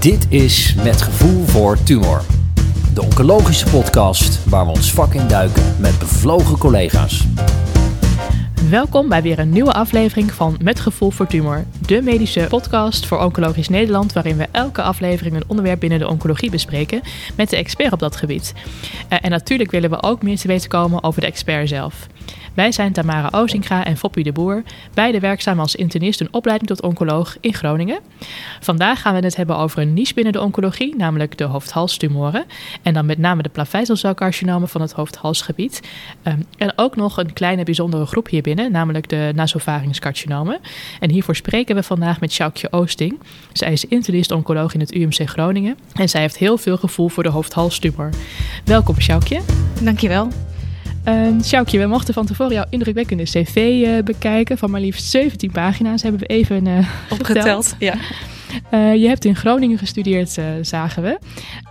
Dit is Met Gevoel voor Tumor. De oncologische podcast waar we ons vak in duiken met bevlogen collega's. Welkom bij weer een nieuwe aflevering van Met Gevoel voor Tumor, de medische podcast voor Oncologisch Nederland, waarin we elke aflevering een onderwerp binnen de oncologie bespreken met de expert op dat gebied. Uh, en natuurlijk willen we ook meer te weten komen over de expert zelf. Wij zijn Tamara Ozinga en Foppie de Boer, beide werkzaam als internist een opleiding tot oncoloog in Groningen. Vandaag gaan we het hebben over een niche binnen de oncologie, namelijk de hoofd-halstumoren. En dan met name de plavezelcelcarcinomen van het hoofd-halsgebied. Um, en ook nog een kleine bijzondere groep hier binnen, namelijk de nasopharynxcarcinomen. En hiervoor spreken we vandaag met Sjoukje Oosting. Zij is internist-oncoloog in het UMC Groningen en zij heeft heel veel gevoel voor de hoofd-halstumor. Welkom Sjoukje. Dankjewel. Uh, Sjoukje, we mochten van tevoren jouw indrukwekkende cv uh, bekijken van maar liefst 17 pagina's. Hebben we even uh, opgeteld. Ja. Uh, je hebt in Groningen gestudeerd, uh, zagen we.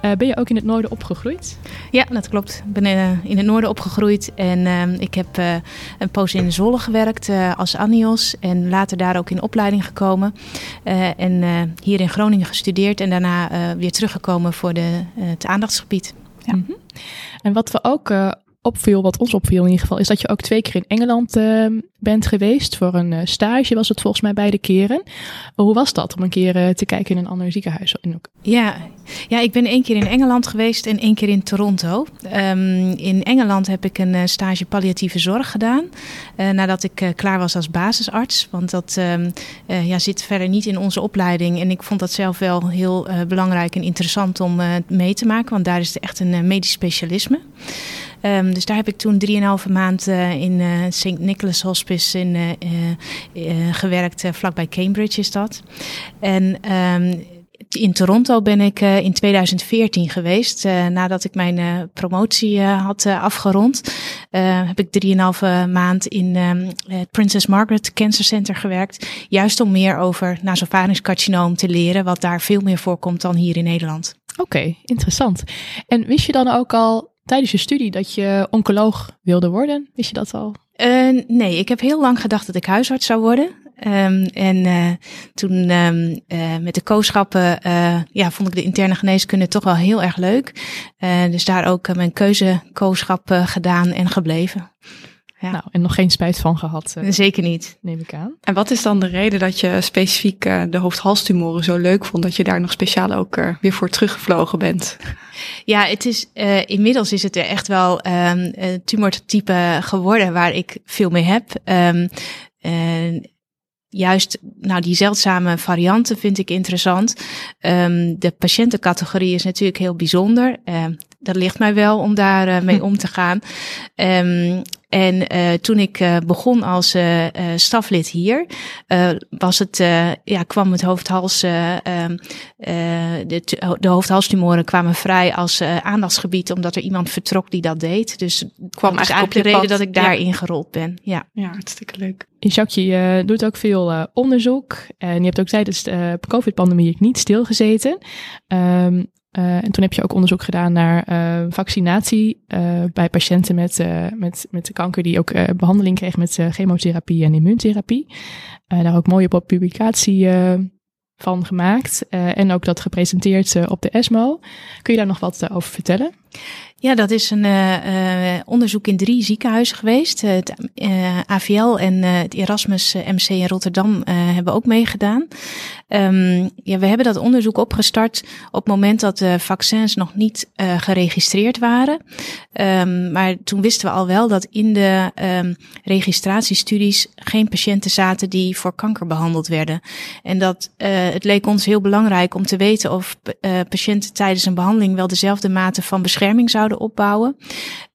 Uh, ben je ook in het noorden opgegroeid? Ja, dat klopt. Ik ben in het noorden opgegroeid en ehm, ik heb een poos in Zwolle gewerkt als anios en later daar ook in opleiding gekomen. en hier in Groningen gestudeerd en daarna weer teruggekomen voor de, het aandachtsgebied. Ja. Mm -hmm. En wat we ook opviel, wat ons opviel in ieder geval, is dat je ook twee keer in Engeland uh, bent geweest voor een uh, stage, was het volgens mij beide keren. Hoe was dat om een keer uh, te kijken in een ander ziekenhuis? Ja, ja, ik ben één keer in Engeland geweest en één keer in Toronto. Um, in Engeland heb ik een stage palliatieve zorg gedaan, nadat ik klaar was als basisarts. Want dat um, ja, zit verder niet in onze opleiding en ik vond dat zelf wel heel belangrijk en interessant om mee te maken, want daar is het echt een medisch specialisme. Um, dus daar heb ik toen 3,5 maand uh, in uh, St. Nicholas Hospice in, uh, gewerkt, vlakbij Cambridge is dat. En um, in Toronto ben ik in 2014 geweest. Nadat ik mijn promotie had afgerond, heb ik drieënhalve maand in het Princess Margaret Cancer Center gewerkt. Juist om meer over nasopharynxcarcinoom te leren, wat daar veel meer voorkomt dan hier in Nederland. Oké, interessant. En wist je dan ook al tijdens je studie dat je oncoloog wilde worden? Wist je dat al? Uh, nee, ik heb heel lang gedacht dat ik huisarts zou worden. Um, en uh, toen um, uh, met de kooschappen ja, vond ik de interne geneeskunde toch wel heel erg leuk. dus daar ook mijn keuzekooschap gedaan en gebleven. Ja. Nou, en nog geen spijt van gehad. Uh, Zeker niet. Neem ik aan. En wat is dan de reden dat je specifiek uh, de hoofd-halstumoren zo leuk vond, dat je daar nog speciaal ook uh, weer voor teruggevlogen bent? Ja, het is, inmiddels is het er echt wel um, tumortype geworden waar ik veel mee heb. Um, juist nou, die zeldzame varianten vind ik interessant. Um, de patiëntencategorie is natuurlijk heel bijzonder. Dat ligt mij wel om daar uh, mee om te gaan. Um, en uh, toen ik uh, begon als uh, staflid hier, was het, ja, kwam het hoofdhals, ehm, de, de hoofdhalstumoren kwamen vrij als aandachtsgebied, omdat er iemand vertrok die dat deed. Dus kwam eigenlijk op de reden pad. dat ik daarin ja. gerold ben. Ja, ja hartstikke leuk. Jacques, je doet ook veel onderzoek en je hebt ook tijdens de COVID-pandemie niet stilgezeten. Um, uh, en toen heb je ook onderzoek gedaan naar uh, vaccinatie uh, bij patiënten met, met, met kanker die ook behandeling kregen met chemotherapie en immuuntherapie. daar ook mooie publicatie van gemaakt en ook dat gepresenteerd op de ESMO. Kun je daar nog wat over vertellen? Ja, dat is een uh, onderzoek in drie ziekenhuizen geweest. Het uh, AVL en het Erasmus MC in Rotterdam hebben ook meegedaan. Um, ja, we hebben dat onderzoek opgestart op het moment dat de vaccins nog niet geregistreerd waren. Um, maar toen wisten we al wel dat in de um, registratiestudies geen patiënten zaten die voor kanker behandeld werden. En dat het leek ons heel belangrijk om te weten of patiënten tijdens een behandeling wel dezelfde mate van bescherming zouden opbouwen.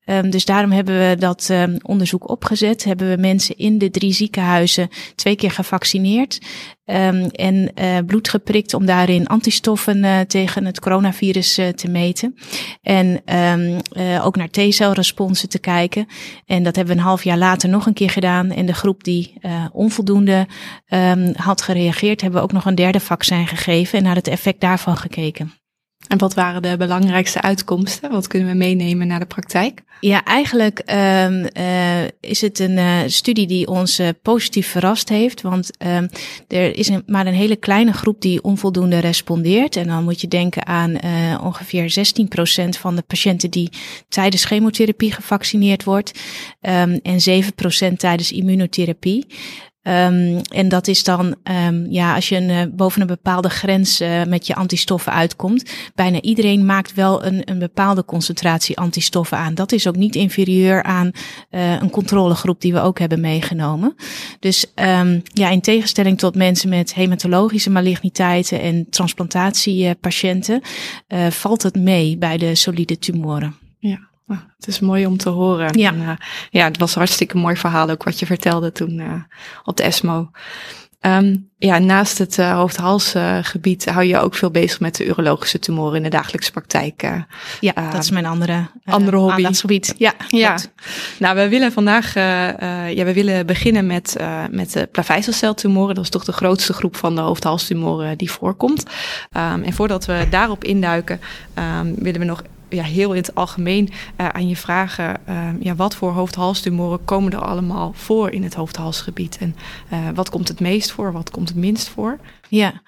Um, dus daarom hebben we dat um, onderzoek opgezet. Hebben we mensen in de drie ziekenhuizen twee keer gevaccineerd. Um, en uh, bloed geprikt om daarin antistoffen uh, tegen het coronavirus uh, te meten. En ook naar T-celresponsen te kijken. En dat hebben we een half jaar later nog een keer gedaan. En de groep die onvoldoende had gereageerd, hebben we ook nog een derde vaccin gegeven en naar het effect daarvan gekeken. En wat waren de belangrijkste uitkomsten? Wat kunnen we meenemen naar de praktijk? Ja, eigenlijk um, uh, is het een uh, studie die ons uh, positief verrast heeft. Want um, er is een, maar een hele kleine groep die onvoldoende respondeert. En dan moet je denken aan ongeveer 16% van de patiënten die tijdens chemotherapie gevaccineerd wordt. Um, en 7% tijdens immunotherapie. Um, en dat is dan, um, ja, als je een, uh, boven een bepaalde grens uh, met je antistoffen uitkomt. Bijna iedereen maakt wel een, een bepaalde concentratie antistoffen aan. Dat is ook niet inferieur aan uh, een controlegroep die we ook hebben meegenomen. Dus um, ja, in tegenstelling tot mensen met hematologische maligniteiten en transplantatiepatiënten, valt het mee bij de solide tumoren. Ja. Oh, het is mooi om te horen. Ja. En, uh, ja, het was een hartstikke mooi verhaal ook wat je vertelde toen uh, op de ESMO. Um, ja, naast het uh, hoofd-halsgebied hou je ook veel bezig met de urologische tumoren in de dagelijkse praktijk. ja, dat is mijn andere, andere hobby. aandachtsgebied. Ja, ja. Nou, we willen vandaag, ja, we willen beginnen met, met de plaveisselceltumoren. Dat is toch de grootste groep van de hoofd-halstumoren die voorkomt. Um, en voordat we daarop induiken, um, willen we nog ja, heel in het algemeen uh, aan je vragen. Uh, ja, wat voor hoofd-halstumoren komen er allemaal voor in het hoofd-halsgebied? En uh, wat komt het meest voor? Wat komt het minst voor? Ja.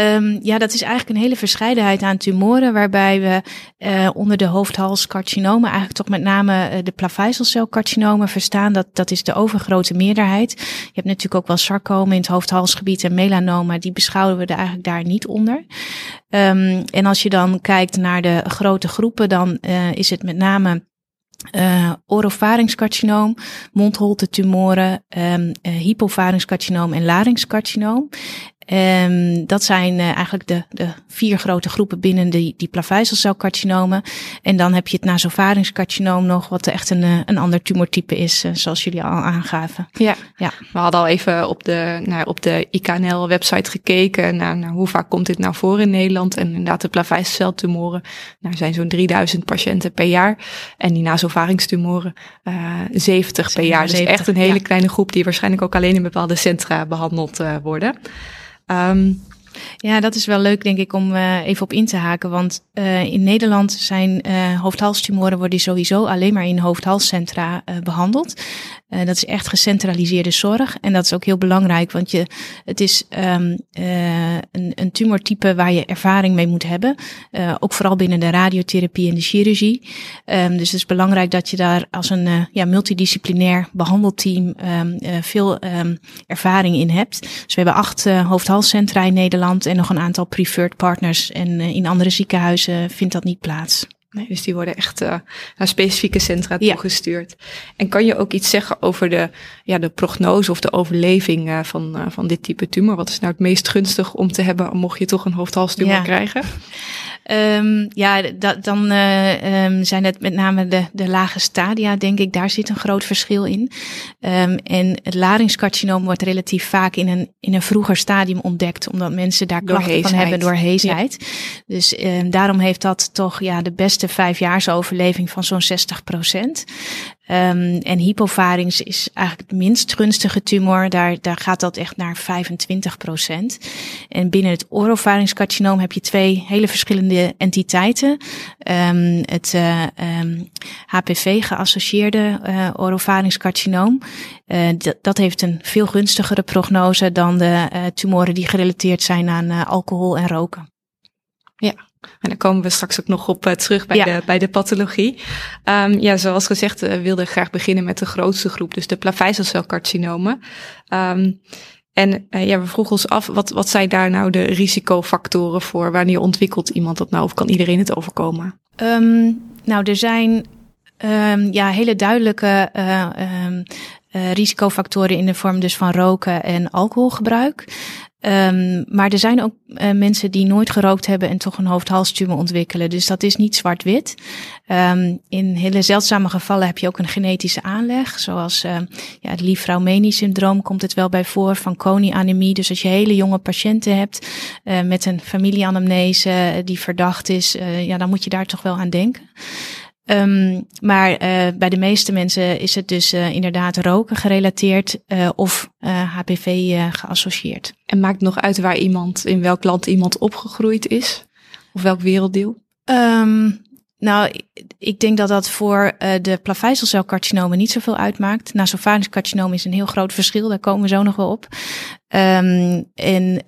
Um, ja, dat is eigenlijk een hele verscheidenheid aan tumoren, waarbij we uh, onder de hoofdhalscarcinomen eigenlijk toch met name uh, de plaveisselcelcarcinomen verstaan. Dat, dat is de overgrote meerderheid. Je hebt natuurlijk ook wel sarcomen in het hoofdhalsgebied en melanoma, die beschouwen we er eigenlijk daar niet onder. Um, en als je dan kijkt naar de grote groepen, dan uh, is het met name uh, orofarinxcarcinoom, mondholtetumoren, um, en larynxcarcinoom. Um, dat zijn uh, eigenlijk de, de vier grote groepen binnen die, die. En dan heb je het nasopharynxcarcinoom nog, wat echt een, een ander tumortype is, uh, zoals jullie al aangaven. Ja. ja, we hadden al even op de, naar, op de IKNL-website gekeken naar, naar hoe vaak komt dit nou voor in Nederland. En inderdaad, de plaveisselceltumoren, nou, zijn zo'n 3000 patiënten per jaar. En die nasopharynxtumoren, uh, 70 per jaar. Dus 70, echt een hele ja. kleine groep die waarschijnlijk ook alleen in bepaalde centra behandeld worden. Um, ja, dat is wel leuk, denk ik, om uh, even op in te haken. Want uh, in Nederland zijn uh, hoofdhalstumoren worden sowieso alleen maar in hoofdhalscentra behandeld. dat is echt gecentraliseerde zorg. En dat is ook heel belangrijk, want je, het is um, een, een tumortype waar je ervaring mee moet hebben. ook vooral binnen de radiotherapie en de chirurgie. Um, dus het is belangrijk dat je daar als een ja, multidisciplinair behandelteam veel ervaring in hebt. Dus we hebben acht hoofdhalscentra in Nederland. En nog een aantal preferred partners. En uh, in andere ziekenhuizen vindt dat niet plaats. Nee, dus die worden echt uh, naar specifieke centra ja. toegestuurd. En kan je ook iets zeggen over de, ja, de prognose of de overleving uh, van, uh, van dit type tumor? Wat is nou het meest gunstig om te hebben mocht je toch een hoofdhalstumor ja. krijgen? Um, ja, dat, dan uh, um, zijn het met name de, de lage stadia, denk ik. Daar zit een groot verschil in. Um, en het larynxcarcinoom wordt relatief vaak in een, in een vroeger stadium ontdekt, omdat mensen daar klachten van hebben door heesheid. Ja. Dus daarom heeft dat toch ja, de beste vijfjaarsoverleving van zo'n 60 procent. Um, en hypofarings is eigenlijk het minst gunstige tumor. Daar, daar gaat dat echt naar 25 procent. En binnen het orofarinxcarcinoom heb je twee hele verschillende entiteiten. Um, het uh, um, HPV-geassocieerde uh, orofarinxcarcinoom. Uh, dat heeft een veel gunstigere prognose dan de tumoren die gerelateerd zijn aan alcohol en roken. Ja, en daar komen we straks ook nog op uh, terug bij, ja. de, bij de pathologie. Um, ja, zoals gezegd uh, wilde ik graag beginnen met de grootste groep, dus de plaveisselcelcarcinomen. Um, en uh, ja, we vroegen ons af, wat, wat zijn daar nou de risicofactoren voor? Wanneer ontwikkelt iemand dat nou of kan iedereen het overkomen? Um, nou, er zijn ja, hele duidelijke risicofactoren in de vorm dus van roken en alcoholgebruik. Um, maar er zijn ook uh, mensen die nooit gerookt hebben en toch een hoofdhalstumor ontwikkelen. Dus dat is niet zwart-wit. Um, in hele zeldzame gevallen heb je ook een genetische aanleg. Zoals uh, ja, het Li-Fraumeni-syndroom komt het wel bij voor, van Coni-anemie. Dus als je hele jonge patiënten hebt uh, met een familieanamnese die verdacht is, ja, dan moet je daar toch wel aan denken. Um, maar uh, bij de meeste mensen is het dus uh, inderdaad roken gerelateerd uh, of HPV geassocieerd. En maakt nog uit waar iemand, in welk land iemand opgegroeid is? Of welk werelddeel? Um, nou, ik denk dat dat voor de plaveisselcelcarcinomen niet zoveel uitmaakt. Nasopharynxcarcinoom is een heel groot verschil, daar komen we zo nog wel op. Um, en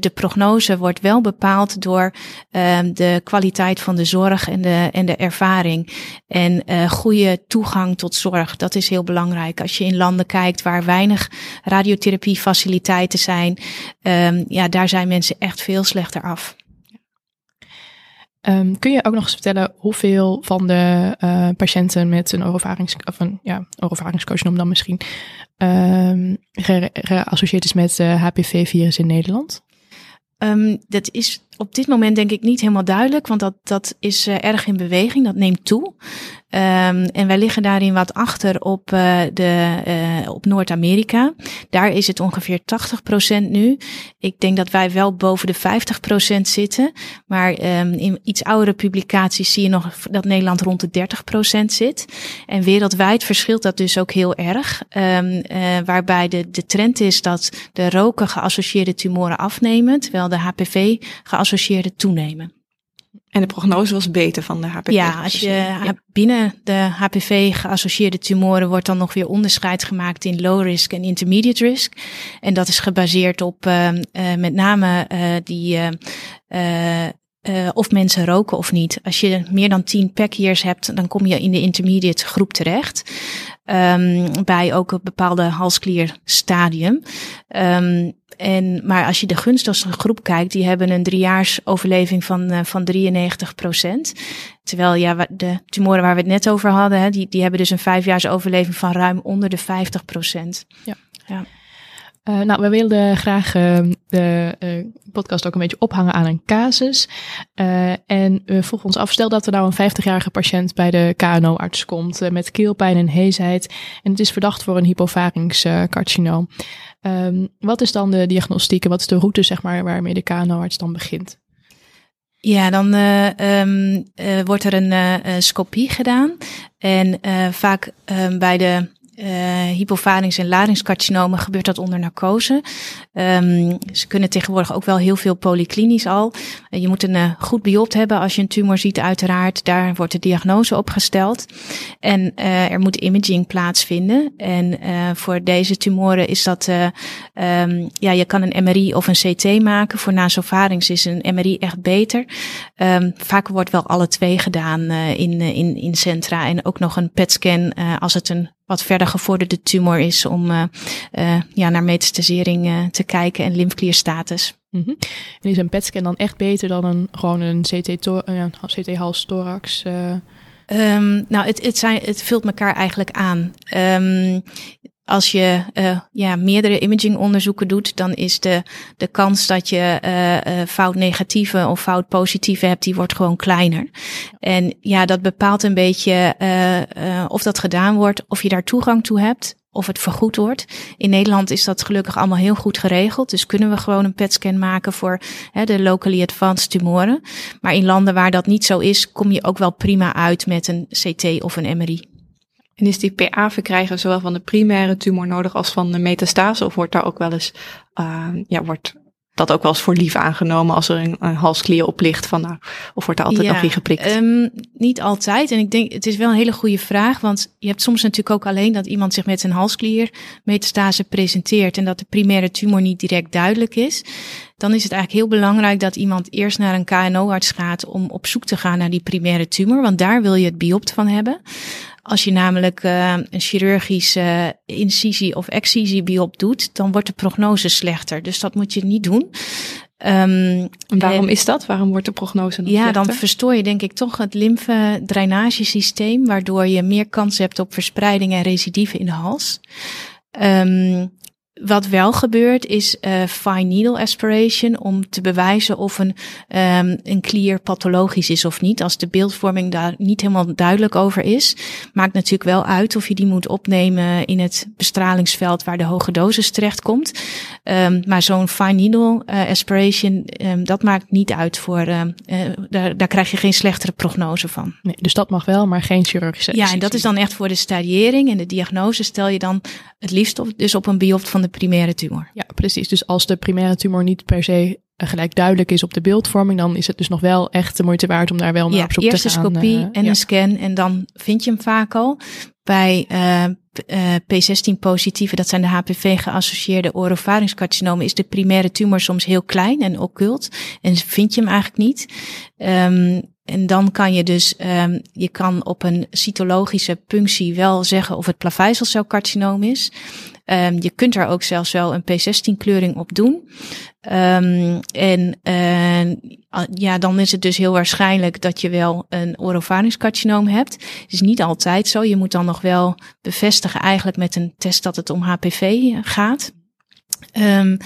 de, prognose wordt wel bepaald door um, de kwaliteit van de zorg en de, en de ervaring. En uh, goede toegang tot zorg, dat is heel belangrijk. Als je in landen kijkt waar weinig radiotherapiefaciliteiten zijn, um, ja, daar zijn mensen echt veel slechter af. Um, kun je ook nog eens vertellen hoeveel van de uh, patiënten met een of een ja, orofaringskoosnom dan misschien, um, geassocieerd is met uh, HPV-virus in Nederland? Um, dat is op dit moment denk ik niet helemaal duidelijk, want dat, dat is uh, erg in beweging, dat neemt toe. Um, en wij liggen daarin wat achter op, uh, de, uh, op Noord-Amerika. Daar is het ongeveer 80% nu. Ik denk dat wij wel boven de 50% zitten. Maar um, in iets oudere publicaties zie je nog dat Nederland rond de 30% zit. En wereldwijd verschilt dat dus ook heel erg. Um, waarbij de, de trend is dat de roken geassocieerde tumoren afnemen, terwijl de HPV geassocieerde toenemen. En de prognose was beter van de HPV. Ja, als je ja. binnen de HPV geassocieerde tumoren wordt dan nog weer onderscheid gemaakt in low risk en intermediate risk. En dat is gebaseerd op uh, uh, met name uh, die uh, of mensen roken of niet. Als je meer dan 10 pack years hebt, dan kom je in de intermediate groep terecht. Um, bij ook een bepaalde halsklierstadium. Um, en, maar als je de gunstigste groep kijkt, die hebben een driejaars overleving van, uh, van 93 procent. Terwijl ja, de tumoren waar we het net over hadden, hè, die, die hebben dus een vijfjaars overleving van ruim onder de 50 procent. Ja. ja. Uh, nou, we wilden graag uh, de uh, podcast ook een beetje ophangen aan een casus. en we vroegen ons af, stel dat er nou een 50-jarige patiënt bij de KNO-arts komt met keelpijn en heesheid. En het is verdacht voor een hypopharynx-carcinoom. Um, wat is dan de diagnostiek en wat is de route zeg maar, waarmee de KNO-arts dan begint? Ja, dan um, wordt er een scopie gedaan. En vaak ehm, bij de uh, hypofarings- en laringscarcinomen gebeurt dat onder narcose. Um, ze kunnen tegenwoordig ook wel heel veel polyklinisch al. Uh, je moet een uh, goed biopt hebben als je een tumor ziet, uiteraard. Daar wordt de diagnose op gesteld. En er moet imaging plaatsvinden. En voor deze tumoren is dat, um, ja, je kan een MRI of een CT maken. Voor nasofarings is een MRI echt beter. Um, vaak wordt wel alle twee gedaan in, in, in centra. En ook nog een PET-scan als het een wat verder gevorderde tumor is om uh, uh, ja, naar metastasering uh, te kijken en lymfklierstatus. Mm -hmm. En is een PET-scan dan echt beter dan een, gewoon een CT-hals-thorax? CT um, nou, het, het, zijn, het vult elkaar eigenlijk aan. Um, als je uh, ja, meerdere imagingonderzoeken doet, dan is de, de kans dat je uh, fout negatieve of fout positieve hebt, die wordt gewoon kleiner. En ja, dat bepaalt een beetje uh, of dat gedaan wordt, of je daar toegang toe hebt, of het vergoed wordt. In Nederland is dat gelukkig allemaal heel goed geregeld. Dus kunnen we gewoon een PET-scan maken voor hè, de locally advanced tumoren. Maar in landen waar dat niet zo is, kom je ook wel prima uit met een CT of een MRI. En is die PA verkrijgen zowel van de primaire tumor nodig als van de metastase? Of wordt daar ook wel eens, uh, ja, wordt dat ook wel eens voor lief aangenomen als er een, een halsklier op ligt? Van, nou, of wordt er altijd ja, nog in geprikt? Um, niet altijd. En ik denk, het is wel een hele goede vraag. Want je hebt soms natuurlijk ook alleen dat iemand zich met zijn halsklier metastase presenteert. En dat de primaire tumor niet direct duidelijk is. Dan is het eigenlijk heel belangrijk dat iemand eerst naar een KNO-arts gaat om op zoek te gaan naar die primaire tumor. Want daar wil je het biopt van hebben. Als je namelijk uh, een chirurgische incisie of excisie biop doet, dan wordt de prognose slechter. Dus dat moet je niet doen. Um, en waarom is dat? Waarom wordt de prognose dan Ja, slechter? dan verstoor je denk ik toch het lymfedrainagesysteem, waardoor je meer kans hebt op verspreiding en recidive in de hals. Um, wat wel gebeurt is uh, fine needle aspiration om te bewijzen of een, um, een klier pathologisch is of niet. Als de beeldvorming daar niet helemaal duidelijk over is, maakt natuurlijk wel uit of je die moet opnemen in het bestralingsveld waar de hoge dosis terechtkomt. Um, maar zo'n fine needle uh, aspiration, um, dat maakt niet uit voor, uh, daar, daar krijg je geen slechtere prognose van. Nee, dus dat mag wel, maar geen chirurgische Ja, en dat is dan echt voor de stadiëring en de diagnose stel je dan het liefst op, dus op een biopt van de primaire tumor. Ja, precies. Dus als de primaire tumor niet per se gelijk duidelijk is op de beeldvorming, dan is het dus nog wel echt de moeite waard om daar wel naar ja, op zoek eerste te gaan. scopie eh, en ja. een scan en dan vind je hem vaak al. Bij eh, p- eh, P16-positieve, dat zijn de HPV-geassocieerde oropharynxcarcinomen, is de primaire tumor soms heel klein en occult. En vind je hem eigenlijk niet. Ehm, en dan kan je dus, ehm, je kan op een cytologische punctie wel zeggen of het plaveisselcelcarcinoom is. Ehm, je kunt er ook zelfs wel een P16-kleuring op doen. Ehm, en eh, ja, dan is het dus heel waarschijnlijk dat je wel een oropharynxcarcinoom hebt. Het is niet altijd zo. Je moet dan nog wel bevestigen eigenlijk met een test dat het om HPV gaat. Ehm,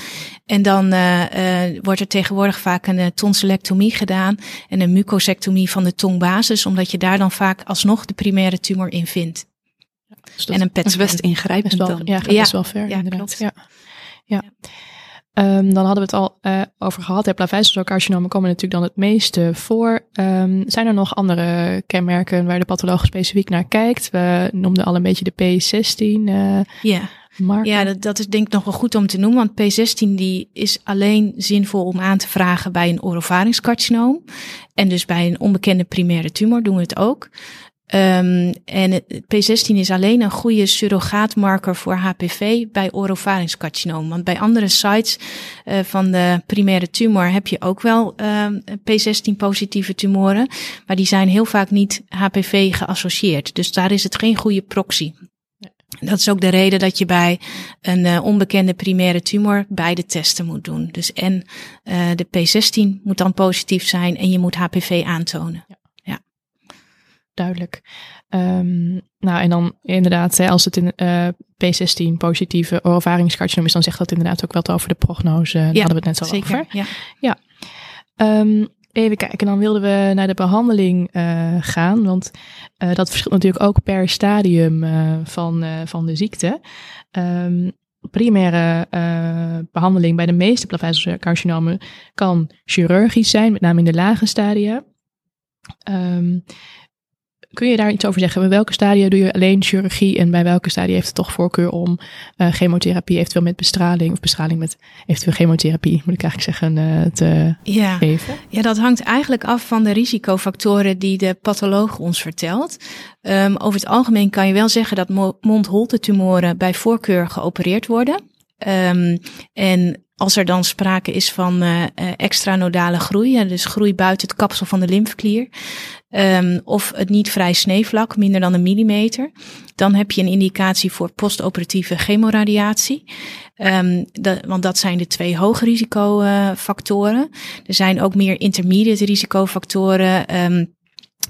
en dan eh, eh, wordt er tegenwoordig vaak een eh, tonsillectomie gedaan en een mucosectomie van de tongbasis, omdat je daar dan vaak alsnog de primaire tumor in vindt. Dus dat en een Dat is PET best ingrijpend best wel, dan. ja, Ja. best wel ver Ja, inderdaad. klopt. Ja. Ja. Ehm, dan hadden we het al eh, over gehad. Hè, Plaveisselcelcarcinomen komen natuurlijk dan het meeste voor. Ehm, zijn er nog andere kenmerken waar de patholoog specifiek naar kijkt? We noemden al een beetje de P16 eh Ja. marker. Ja, dat, dat is denk ik nog wel goed om te noemen, want P16 die is alleen zinvol om aan te vragen bij een oropharynxcarcinoom. En dus bij een onbekende primaire tumor doen we het ook. Ehm, en het- P16 is alleen een goede surrogaatmarker voor HPV bij oropharynxcarcinoom. Want bij andere sites eh, van de primaire tumor heb je ook wel ehm, P16-positieve tumoren. Maar die zijn heel vaak niet HPV geassocieerd. Dus daar is het geen goede proxy. Dat is ook de reden dat je bij een eh, onbekende primaire tumor beide testen moet doen. Dus en eh, de P16 moet dan positief zijn en je moet HPV aantonen. Duidelijk. Ehm, nou, en dan inderdaad, hè, als het in eh, P16 positieve orovaringscarcinoom is, dan zegt dat inderdaad ook wat over de prognose. Daar hadden we het net al Zeker. over. Ja. Ehm, even kijken, dan wilden we naar de behandeling eh, gaan. Want eh, dat verschilt natuurlijk ook per stadium van, van de ziekte. Ehm, primaire eh, behandeling bij de meeste plaveisselcarcinomen kan chirurgisch zijn, met name in de lage stadia. Kun je daar iets over zeggen? Bij welke stadia doe je alleen chirurgie en bij welke stadia heeft het toch voorkeur om eh, chemotherapie, eventueel met bestraling of bestraling met eventueel chemotherapie, moet ik eigenlijk zeggen, eh, te Ja. geven? ja, dat hangt eigenlijk af van de risicofactoren die de patholoog ons vertelt. Ehm, over het algemeen kan je wel zeggen dat mo- mondholtetumoren bij voorkeur geopereerd worden. Ehm, en als er dan sprake is van eh, extranodale groei, dus groei buiten het kapsel van de lymfeklier, ehm, of het niet vrij sneevlak, minder dan een millimeter, dan heb je een indicatie voor postoperatieve chemoradiatie. Dat, want dat zijn de twee hoge risicofactoren. Er zijn ook meer intermediate risicofactoren. ehm,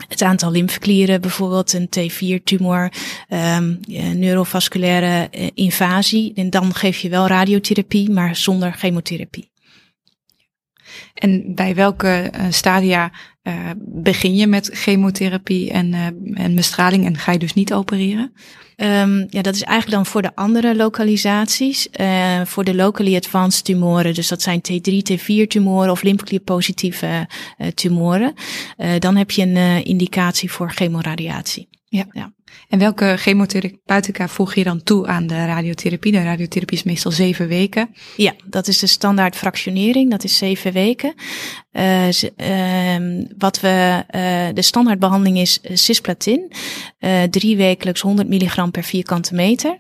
het aantal lymfeklieren, bijvoorbeeld een T4-tumor, ehm ja, neurovasculaire eh, invasie. En dan geef je wel radiotherapie, maar zonder chemotherapie. En bij welke eh, stadia eh, begin je met chemotherapie en, eh, en bestraling en ga je dus niet opereren? Ehm, ja, dat is eigenlijk dan voor de andere lokalisaties. Eh, voor de locally advanced tumoren, dus dat zijn T3, T4 tumoren of lymfeklierpositieve tumoren. Dan heb je een indicatie voor chemoradiatie. En welke chemotherapeutica voeg je dan toe aan de radiotherapie? De radiotherapie is meestal zeven weken. Ja, dat is de standaard fractionering. Dat is zeven weken. Eh, ehm, wat we, eh, de standaardbehandeling is eh, cisplatin. Drie wekelijks 100 milligram per vierkante meter.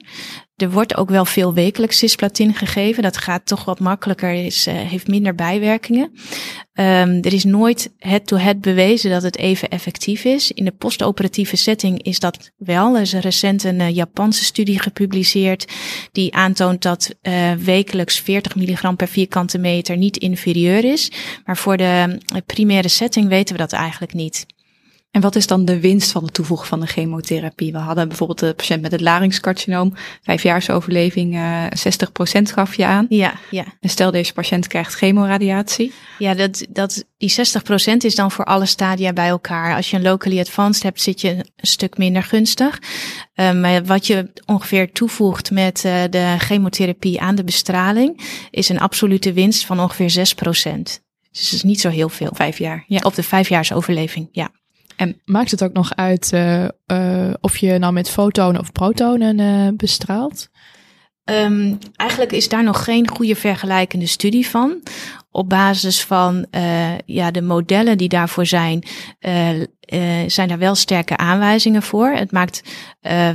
Er wordt ook wel veel wekelijks cisplatin gegeven. Dat gaat toch wat makkelijker, is, eh, heeft minder bijwerkingen. Ehm, er is nooit head-to-head bewezen dat het even effectief is. In de postoperatieve setting is dat wel. Er is recent een eh, Japanse studie gepubliceerd die aantoont dat eh, wekelijks 40 milligram per vierkante meter niet inferieur is. Maar voor de primaire setting weten we dat eigenlijk niet. En wat is dan de winst van het toevoegen van de chemotherapie? We hadden bijvoorbeeld de patiënt met het larynxcarcinoom, vijfjaarsoverleving, eh 60% gaf je aan. Ja, ja. En stel deze patiënt krijgt chemoradiatie. Ja, dat, dat, die 60% is dan voor alle stadia bij elkaar. Als je een locally advanced hebt, zit je een stuk minder gunstig. Um, maar wat je ongeveer toevoegt met uh, de chemotherapie aan de bestraling, is een absolute winst van ongeveer 6%. Dus dat is niet zo heel veel. Vijf jaar. Ja. Op de vijfjaarsoverleving, ja. En maakt het ook nog uit uh, uh, of je nou met fotonen of protonen uh, bestraalt? Um, eigenlijk is daar nog geen goede vergelijkende studie van. Op basis van ja, de modellen die daarvoor zijn, zijn daar wel sterke aanwijzingen voor. Het maakt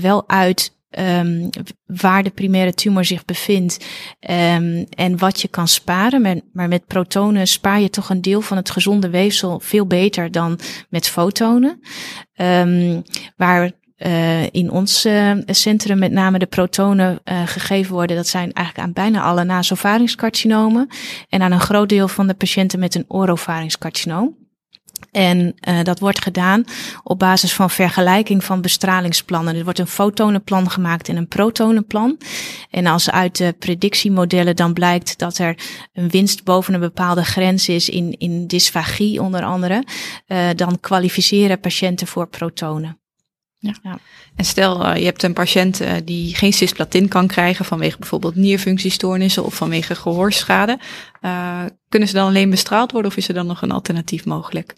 wel uit um, waar de primaire tumor zich bevindt um, en wat je kan sparen. Maar, met protonen spaar je toch een deel van het gezonde weefsel veel beter dan met fotonen. Um, waar uh, in ons uh, centrum met name de protonen uh, gegeven worden. Dat zijn eigenlijk aan bijna alle nasovaringscarcinomen en aan een groot deel van de patiënten met een orovaringscarcinoom. En uh, dat wordt gedaan op basis van vergelijking van bestralingsplannen. Er wordt een fotonenplan gemaakt en een protonenplan. En als uit de predictiemodellen dan blijkt dat er een winst boven een bepaalde grens is in, in dysfagie onder andere, uh, dan kwalificeren patiënten voor protonen. Ja. ja. En stel, uh, je hebt een patiënt uh, die geen cisplatin kan krijgen vanwege bijvoorbeeld nierfunctiestoornissen of vanwege gehoorschade. Uh, kunnen ze dan alleen bestraald worden of is er dan nog een alternatief mogelijk?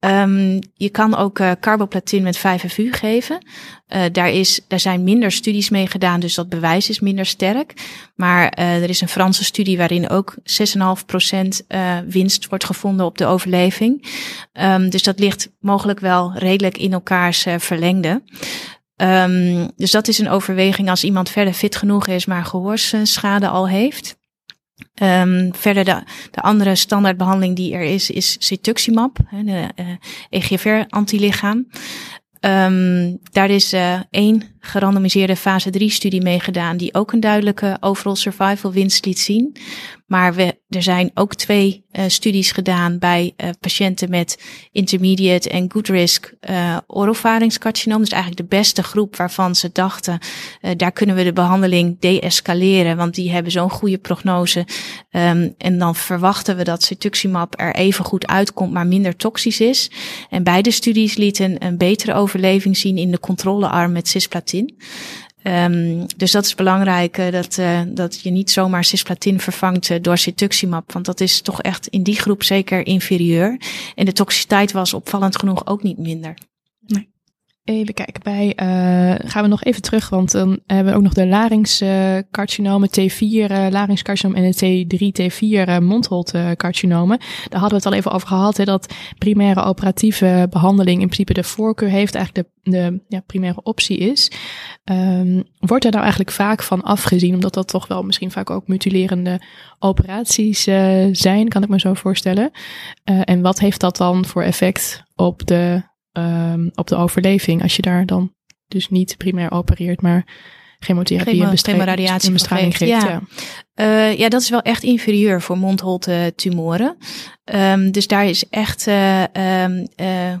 Um, je kan ook uh, carboplatin met 5FU geven. Uh, daar, is, daar zijn minder studies mee gedaan, dus dat bewijs is minder sterk. Maar uh, er is een Franse studie waarin ook 6,5% winst wordt gevonden op de overleving. Um, dus dat ligt mogelijk wel redelijk in elkaars verlengde. Um, dus dat is een overweging als iemand verder fit genoeg is, maar gehoorschade al heeft. Um, verder de, de andere standaardbehandeling die er is, is cetuximab, de uh, EGFR-antilichaam. Um, daar is uh, één gerandomiseerde fase 3 studie mee gedaan, die ook een duidelijke overall survival winst liet zien. Maar we, er zijn ook twee uh, studies gedaan bij uh, patiënten met intermediate en good risk uh. Dus eigenlijk de beste groep waarvan ze dachten, daar kunnen we de behandeling deescaleren, want die hebben zo'n goede prognose. Um, en dan verwachten we dat cetuximab er even goed uitkomt, maar minder toxisch is. En beide studies lieten een betere overleving zien in de controlearm met Um, dus dat is belangrijk, uh, dat, uh, dat je niet zomaar cisplatin vervangt uh, door cetuximab. Want dat is toch echt in die groep zeker inferieur. En de toxiciteit was opvallend genoeg ook niet minder. Even kijken, bij uh, gaan we nog even terug, want dan hebben we ook nog de larynxcarcinomen, T4 uh, larynxcarcinoom en de T3, T4 uh, mondholtcarcinomen. Daar hadden we het al even over gehad, hè, dat primaire operatieve behandeling in principe de voorkeur heeft, eigenlijk de, de ja, primaire optie is. Um, wordt er nou eigenlijk vaak van afgezien, omdat dat toch wel misschien vaak ook mutilerende operaties zijn, kan ik me zo voorstellen. En wat heeft dat dan voor effect op de um, op de overleving. Als je daar dan dus niet primair opereert, maar chemotherapie Chemo, en bestraling, geeft. Ja. Ja. Uh, ja, dat is wel echt inferieur voor mondholte tumoren. Um, dus daar is echt. Uh, um, uh,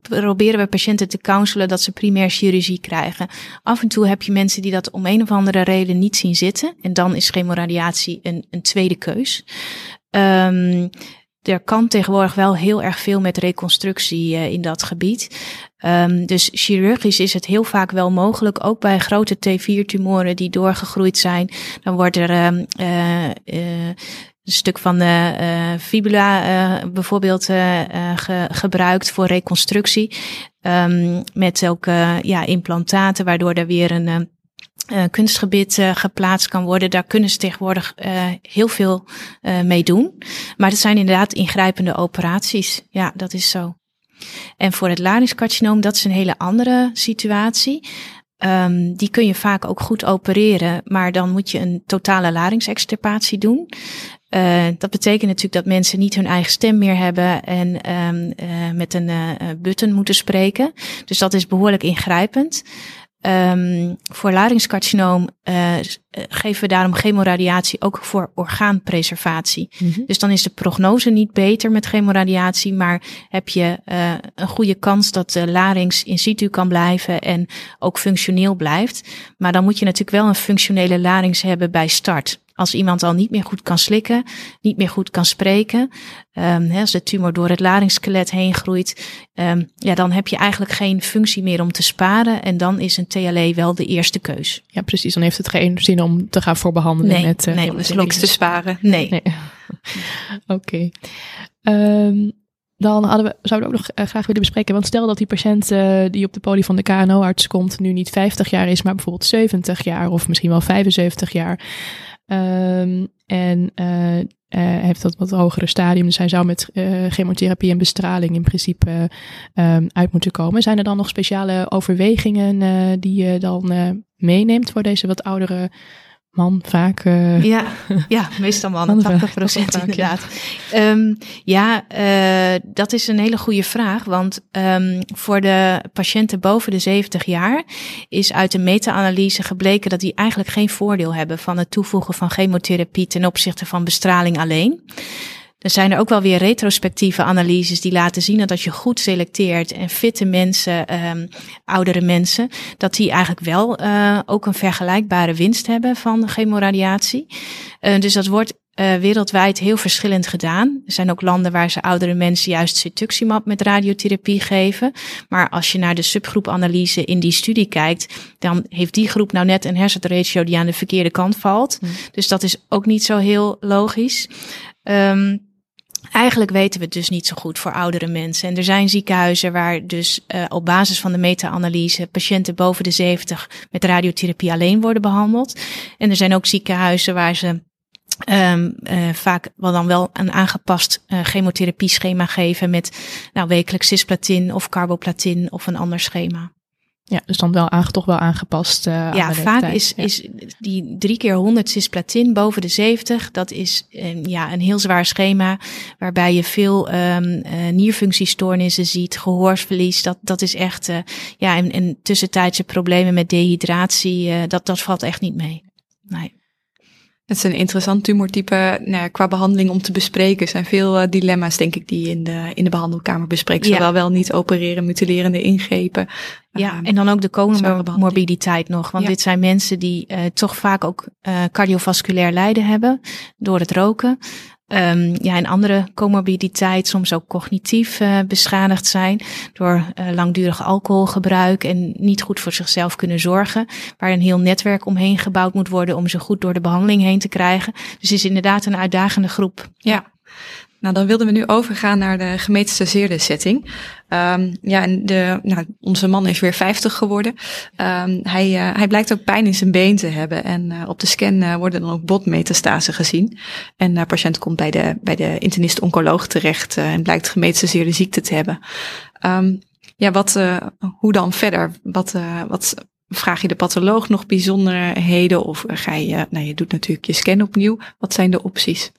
proberen we patiënten te counselen dat ze primair chirurgie krijgen. Af en toe heb je mensen die dat om een of andere reden niet zien zitten. En dan is chemoradiatie een, een tweede keus. Um, er kan tegenwoordig wel heel erg veel met reconstructie uh, in dat gebied. Um, dus chirurgisch is het heel vaak wel mogelijk, ook bij grote T4-tumoren die doorgegroeid zijn. Dan wordt er um, uh, uh, een stuk van de fibula bijvoorbeeld ge gebruikt voor reconstructie. Um, met ook ja, implantaten, waardoor er weer een uh, kunstgebied uh, geplaatst kan worden. Daar kunnen ze tegenwoordig uh, heel veel mee doen. Maar het zijn inderdaad ingrijpende operaties. Ja, dat is zo. En voor het larynxcarcinoom, dat is een hele andere situatie. Um, die kun je vaak ook goed opereren, maar dan moet je een totale larynxextirpatie doen. Dat betekent natuurlijk dat mensen niet hun eigen stem meer hebben en uh, met een button moeten spreken. Dus dat is behoorlijk ingrijpend. Um, voor larynxcarcinoom uh, geven we daarom chemoradiatie ook voor orgaanpreservatie. Mm -hmm. Dus dan is de prognose niet beter met chemoradiatie, maar heb je uh, een goede kans dat de larynx in situ kan blijven en ook functioneel blijft. Maar dan moet je natuurlijk wel een functionele larynx hebben bij start. Als iemand al niet meer goed kan slikken, niet meer goed kan spreken, um, als de tumor door het larynxskelet heen groeit, um, ja, dan heb je eigenlijk geen functie meer om te sparen. En dan is een TLE wel de eerste keus. Ja, precies. Dan heeft het geen zin om te gaan voorbehandelen nee, met uh, nee, dus niks te sparen. Nee. nee. Oké. Okay. Um, dan hadden we, zouden we ook nog graag willen bespreken. Want stel dat die patiënt die op de poli van de KNO-arts komt, nu niet 50 jaar is, maar bijvoorbeeld 70 jaar of misschien wel 75 jaar. Um, en uh, heeft dat wat hogere stadium. Dus hij zou met uh, chemotherapie en bestraling in principe uh, uit moeten komen. Zijn er dan nog speciale overwegingen die je dan meeneemt voor deze wat oudere man vaak. Uh, ja, ja, meestal man, 80 procent inderdaad. Ja, um, ja uh, dat is een hele goede vraag. Want um, voor de patiënten boven de 70 jaar is uit de meta-analyse gebleken dat die eigenlijk geen voordeel hebben van het toevoegen van chemotherapie ten opzichte van bestraling alleen. Er zijn er ook wel weer retrospectieve analyses die laten zien dat als je goed selecteert en fitte mensen, um, oudere mensen, dat die eigenlijk wel uh, ook een vergelijkbare winst hebben van chemoradiatie. Uh, dus dat wordt uh, wereldwijd heel verschillend gedaan. Er zijn ook landen waar ze oudere mensen juist cetuximab met radiotherapie geven. Maar als je naar de subgroepanalyse in die studie kijkt, dan heeft die groep nou net een hersenratio die aan de verkeerde kant valt. Hmm. Dus dat is ook niet zo heel logisch. Um, Eigenlijk weten we het dus niet zo goed voor oudere mensen. En er zijn ziekenhuizen waar dus uh, op basis van de meta-analyse patiënten boven de 70 met radiotherapie alleen worden behandeld. En er zijn ook ziekenhuizen waar ze um, uh, vaak wel dan wel een aangepast uh, chemotherapie schema geven met nou, wekelijks cisplatin of carboplatin of een ander schema. Ja, dus dan wel aange, toch wel aangepast. Uh, ja, vaak is, is die drie keer 100 cisplatin boven de 70. Dat is uh, ja, een heel zwaar schema. Waarbij je veel um, uh, nierfunctiestoornissen ziet, gehoorsverlies. Dat, dat is echt. uh, ja, en, en tussentijdse problemen met dehydratie. Dat, dat valt echt niet mee. Nee. Het is een interessant tumortype nou, qua behandeling om te bespreken. Er zijn veel uh, dilemma's, denk ik, die je in de, in de behandelkamer bespreekt. Zowel ja. wel niet opereren, mutilerende ingrepen. Ja, uh, en dan ook de comorbiditeit nog. Want ja. dit zijn mensen die uh, toch vaak ook cardiovasculair lijden hebben door het roken. Um, ja, en andere comorbiditeit, soms ook cognitief uh, beschadigd zijn door uh, langdurig alcoholgebruik en niet goed voor zichzelf kunnen zorgen, waar een heel netwerk omheen gebouwd moet worden om ze goed door de behandeling heen te krijgen. Dus is inderdaad een uitdagende groep. Ja. Nou, dan wilden we nu overgaan naar de gemetastaseerde setting. Um, ja, en de, nou, onze man is weer 50 geworden. Um, hij, uh, hij blijkt ook pijn in zijn been te hebben. En uh, op de scan uh, worden dan ook botmetastasen gezien. En de patiënt komt bij de, bij de internist-oncoloog terecht en blijkt gemetastaseerde ziekte te hebben. Um, ja, wat, hoe dan verder? Wat, wat vraag je de patholoog nog bijzonderheden? Of ga je, nou, je doet natuurlijk je scan opnieuw. Wat zijn de opties?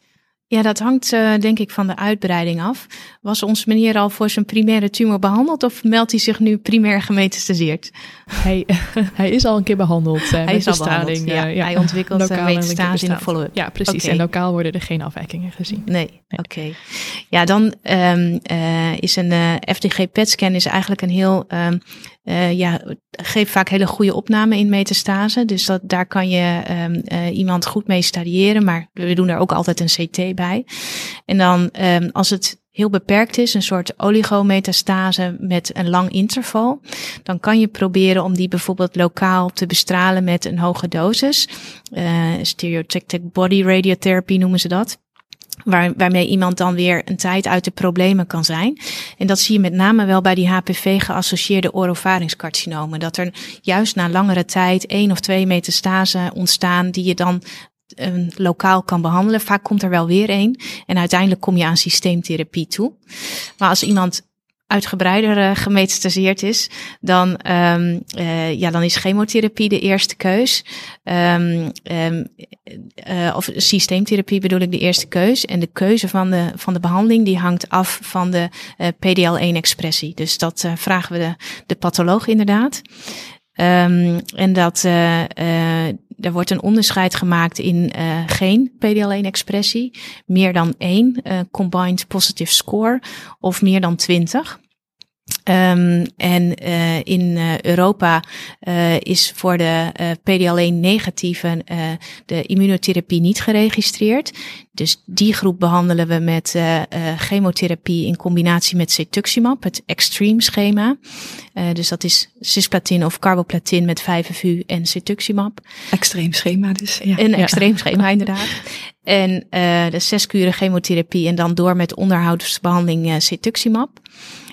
Ja, dat hangt uh, denk ik van de uitbreiding af. Was onze meneer al voor zijn primaire tumor behandeld of meldt hij zich nu primair gemetastaseerd? Hij, hij is al een keer behandeld uh, hij met is al. Ja. Uh, ja. Hij ontwikkelt uh, metastase in de follow-up. Ja, precies. Okay. En lokaal worden er geen afwijkingen gezien. Nee, nee. oké. Okay. Ja, dan um, is een FDG PET-scan is eigenlijk een heel... Um, uh, ja, geeft vaak hele goede opname in metastase. Dus dat, daar kan je um, uh, iemand goed mee stadiëren. Maar we doen er ook altijd een CT bij. En dan, um, als het heel beperkt is, een soort oligometastase met een lang interval, dan kan je proberen om die bijvoorbeeld lokaal te bestralen met een hoge dosis. Uh, stereotactic body radiotherapy noemen ze dat. Waar, waarmee iemand dan weer een tijd uit de problemen kan zijn. En dat zie je met name wel bij die HPV-geassocieerde orovaringscarcinomen. Dat er juist na langere tijd één of twee metastasen ontstaan die je dan um, lokaal kan behandelen. Vaak komt er wel weer één. En uiteindelijk kom je aan systeemtherapie toe. Maar als iemand uitgebreider uh, is, dan, um, uh, ja, dan is chemotherapie de eerste keus. Um, um, uh, of systeemtherapie bedoel ik de eerste keus. En de keuze van de, van de behandeling die hangt af van de PDL1-expressie. Dus dat vragen we de, de patholoog inderdaad. En dat er wordt een onderscheid gemaakt in uh, geen PDL1-expressie, meer dan één combined positive score of meer dan 20. Um, en uh, in uh, Europa uh, is voor de PDL1 negatieve de immunotherapie niet geregistreerd. Dus die groep behandelen we met chemotherapie in combinatie met cetuximab, het extreme schema. dus dat is cisplatin of carboplatin met 5FU en cetuximab. Extreem schema dus. Ja. Een extreem schema inderdaad. En de zes kuren chemotherapie en dan door met onderhoudsbehandeling cetuximab.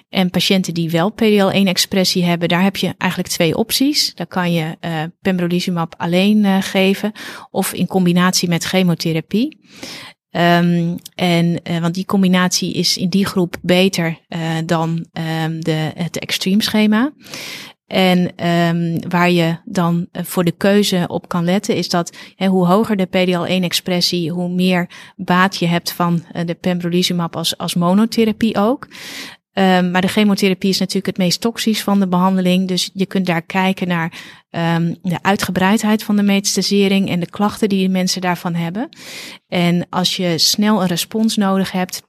En patiënten die wel PDL1-expressie hebben, daar heb je eigenlijk twee opties. Daar kan je uh, pembrolizumab alleen uh, geven of in combinatie met chemotherapie. Um, en uh, want die combinatie is in die groep beter dan um, de, het extreme schema. En um, waar je dan voor de keuze op kan letten, is dat hè, hoe hoger de PDL1-expressie, hoe meer baat je hebt van de pembrolizumab als, als monotherapie ook. Um, maar de chemotherapie is natuurlijk het meest toxisch van de behandeling. Dus je kunt daar kijken naar um, de uitgebreidheid van de metastasering en de klachten die de mensen daarvan hebben. En als je snel een respons nodig hebt,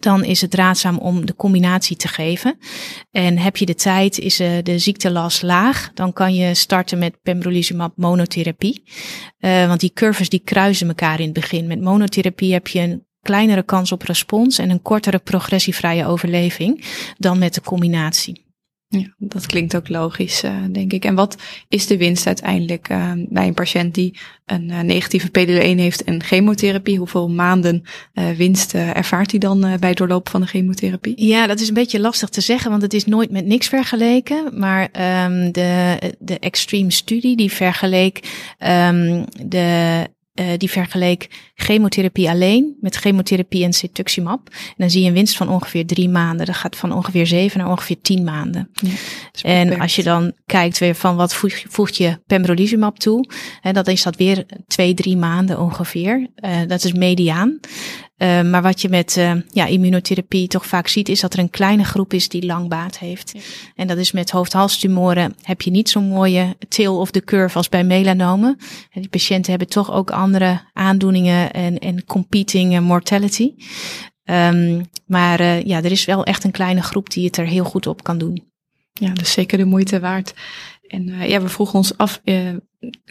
dan is het raadzaam om de combinatie te geven. En heb je de tijd, is uh, de ziektelast laag, dan kan je starten met pembrolizumab monotherapie. Uh, want die curves die kruisen elkaar in het begin. Met monotherapie heb je een kleinere kans op respons en een kortere progressievrije overleving dan met de combinatie. Ja, dat klinkt ook logisch, uh, denk ik. En wat is de winst uiteindelijk uh, bij een patiënt die een uh, negatieve PDL1 heeft en chemotherapie? Hoeveel maanden winst ervaart hij dan bij het doorlopen van de chemotherapie? Ja, dat is een beetje lastig te zeggen, want het is nooit met niks vergeleken. Maar um, de, de Extreme Studie die vergeleek um, de uh, die vergeleek chemotherapie alleen met chemotherapie en cetuximab. En dan zie je een winst van ongeveer drie maanden. Dat gaat van ongeveer zeven naar ongeveer tien maanden. Ja, en als je dan kijkt weer van wat voeg, voegt je pembrolizumab toe, hè, dat is dat weer twee, drie maanden ongeveer. Uh, dat is mediaan. Uh, maar wat je met uh, ja, immunotherapie toch vaak ziet, is dat er een kleine groep is die lang baat heeft. Ja. En dat is met hoofd-halstumoren heb je niet zo'n mooie tail of the curve als bij melanomen. En die patiënten hebben toch ook andere aandoeningen en, en competing mortality. Um, maar uh, ja, er is wel echt een kleine groep die het er heel goed op kan doen. Ja, dus zeker de moeite waard. En ja, we vroegen ons af,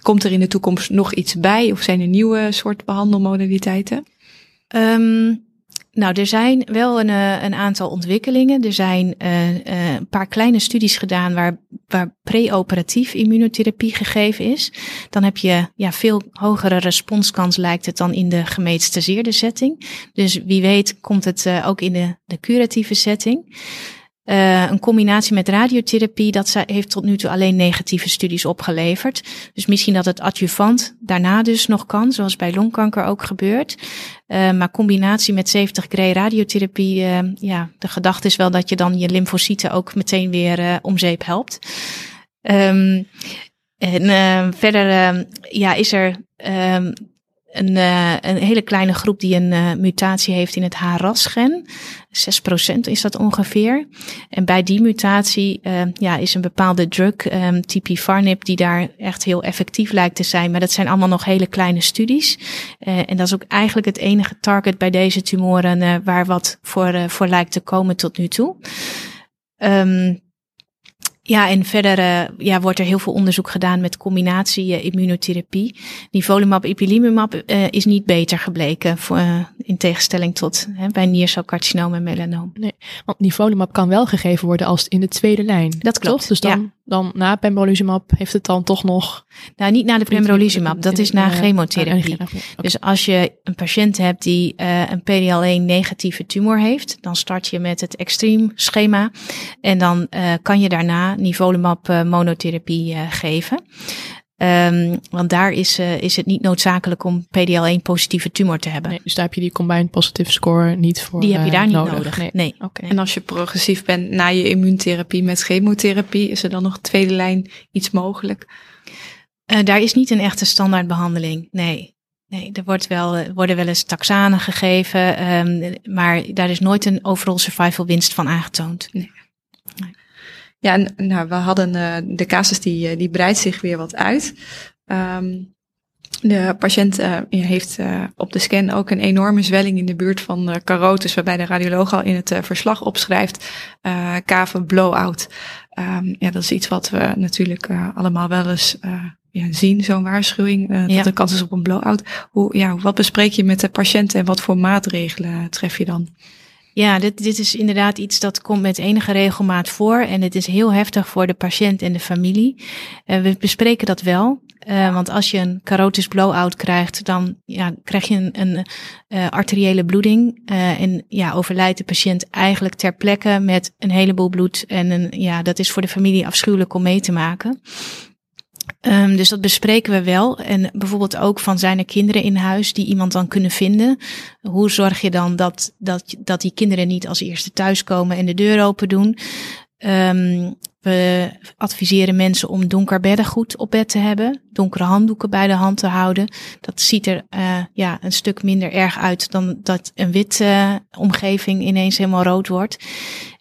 komt er in de toekomst nog iets bij? Of zijn er nieuwe soort behandelmodaliteiten? Um, nou, er zijn wel een, eh, een aantal ontwikkelingen. Er zijn uh, uh, een paar kleine studies gedaan waar, waar preoperatief immunotherapie gegeven is. Dan heb je ja, veel hogere responskans, lijkt het, dan in de gemetastaseerde setting. Dus wie weet komt het ook in de, de curatieve setting. Een combinatie met radiotherapie, dat heeft tot nu toe alleen negatieve studies opgeleverd. Dus misschien dat het adjuvant daarna dus nog kan, zoals bij longkanker ook gebeurt. Uh, maar combinatie met 70 gray radiotherapie, uh, ja, de gedachte is wel dat je dan je lymfocyten ook meteen weer om zeep helpt. Um, en verder ja, is er um, een, uh, een hele kleine groep die een uh, mutatie heeft in het HRAS-gen. 6% is dat ongeveer. En bij die mutatie uh, ja, is een bepaalde drug, um, ehm, tipifarnib, die daar echt heel effectief lijkt te zijn. Maar dat zijn allemaal nog hele kleine studies. en dat is ook eigenlijk het enige target bij deze tumoren waar wat voor, voor lijkt te komen tot nu toe. Um, ja, en verder uh, ja, wordt er heel veel onderzoek gedaan met combinatie uh, immunotherapie. Nivolumab, ipilimumab uh, is niet beter gebleken voor, in tegenstelling tot bij niercelcarcinoom en melanoom. Nee, want nivolumab kan wel gegeven worden als in de tweede lijn. Dat klopt. Toch? Dus dan, ja. Dan na pembrolizumab heeft het dan toch nog... Nou, niet na de pembrolizumab, dat is na chemotherapie. Okay. Dus als je een patiënt hebt die een PDL1 negatieve tumor heeft, dan start je met het extreem schema en dan kan je daarna nivolumab uh, monotherapie uh, geven. Um, want daar is, uh, is het niet noodzakelijk om PDL1 positieve tumor te hebben. Nee, dus daar heb je die combined positive score niet voor Die heb je daar niet nodig. nodig. Nee. nee. Okay. En als je progressief bent na je immuuntherapie met chemotherapie, is er dan nog tweede lijn iets mogelijk? Uh, daar is niet een echte standaardbehandeling. Nee. Nee, er wordt wel, worden wel eens taxanen gegeven, um, maar daar is nooit een overall survival winst van aangetoond. Nee. Ja, nou, we hadden uh, de casus die, uh, die breidt zich weer wat uit. Um, De patiënt uh, heeft uh, op de scan ook een enorme zwelling in de buurt van de carotis, waarbij de radioloog al in het uh, verslag opschrijft uh, kaven blowout. Um, ja, dat is iets wat we natuurlijk allemaal wel eens ja, zien, zo'n waarschuwing, dat ja. de kans is op een blowout. Hoe, ja, wat bespreek je met de patiënt en wat voor maatregelen tref je dan? Ja, dit, dit is inderdaad iets dat komt met enige regelmaat voor. En het is heel heftig voor de patiënt en de familie. Uh, we bespreken dat wel. Uh, want als je een carotis blowout krijgt, dan ja, krijg je een, een uh, arteriële bloeding. en ja, overlijdt de patiënt eigenlijk ter plekke met een heleboel bloed. En een, ja, dat is voor de familie afschuwelijk om mee te maken. Um, dus dat bespreken we wel. En bijvoorbeeld ook van zijn er kinderen in huis die iemand dan kunnen vinden. Hoe zorg je dan dat, dat, dat die kinderen niet als eerste thuiskomen en de deur open doen? Um, we adviseren mensen om donker beddengoed op bed te hebben, donkere handdoeken bij de hand te houden. Dat ziet er uh, ja, een stuk minder erg uit dan dat een witte uh, omgeving ineens helemaal rood wordt.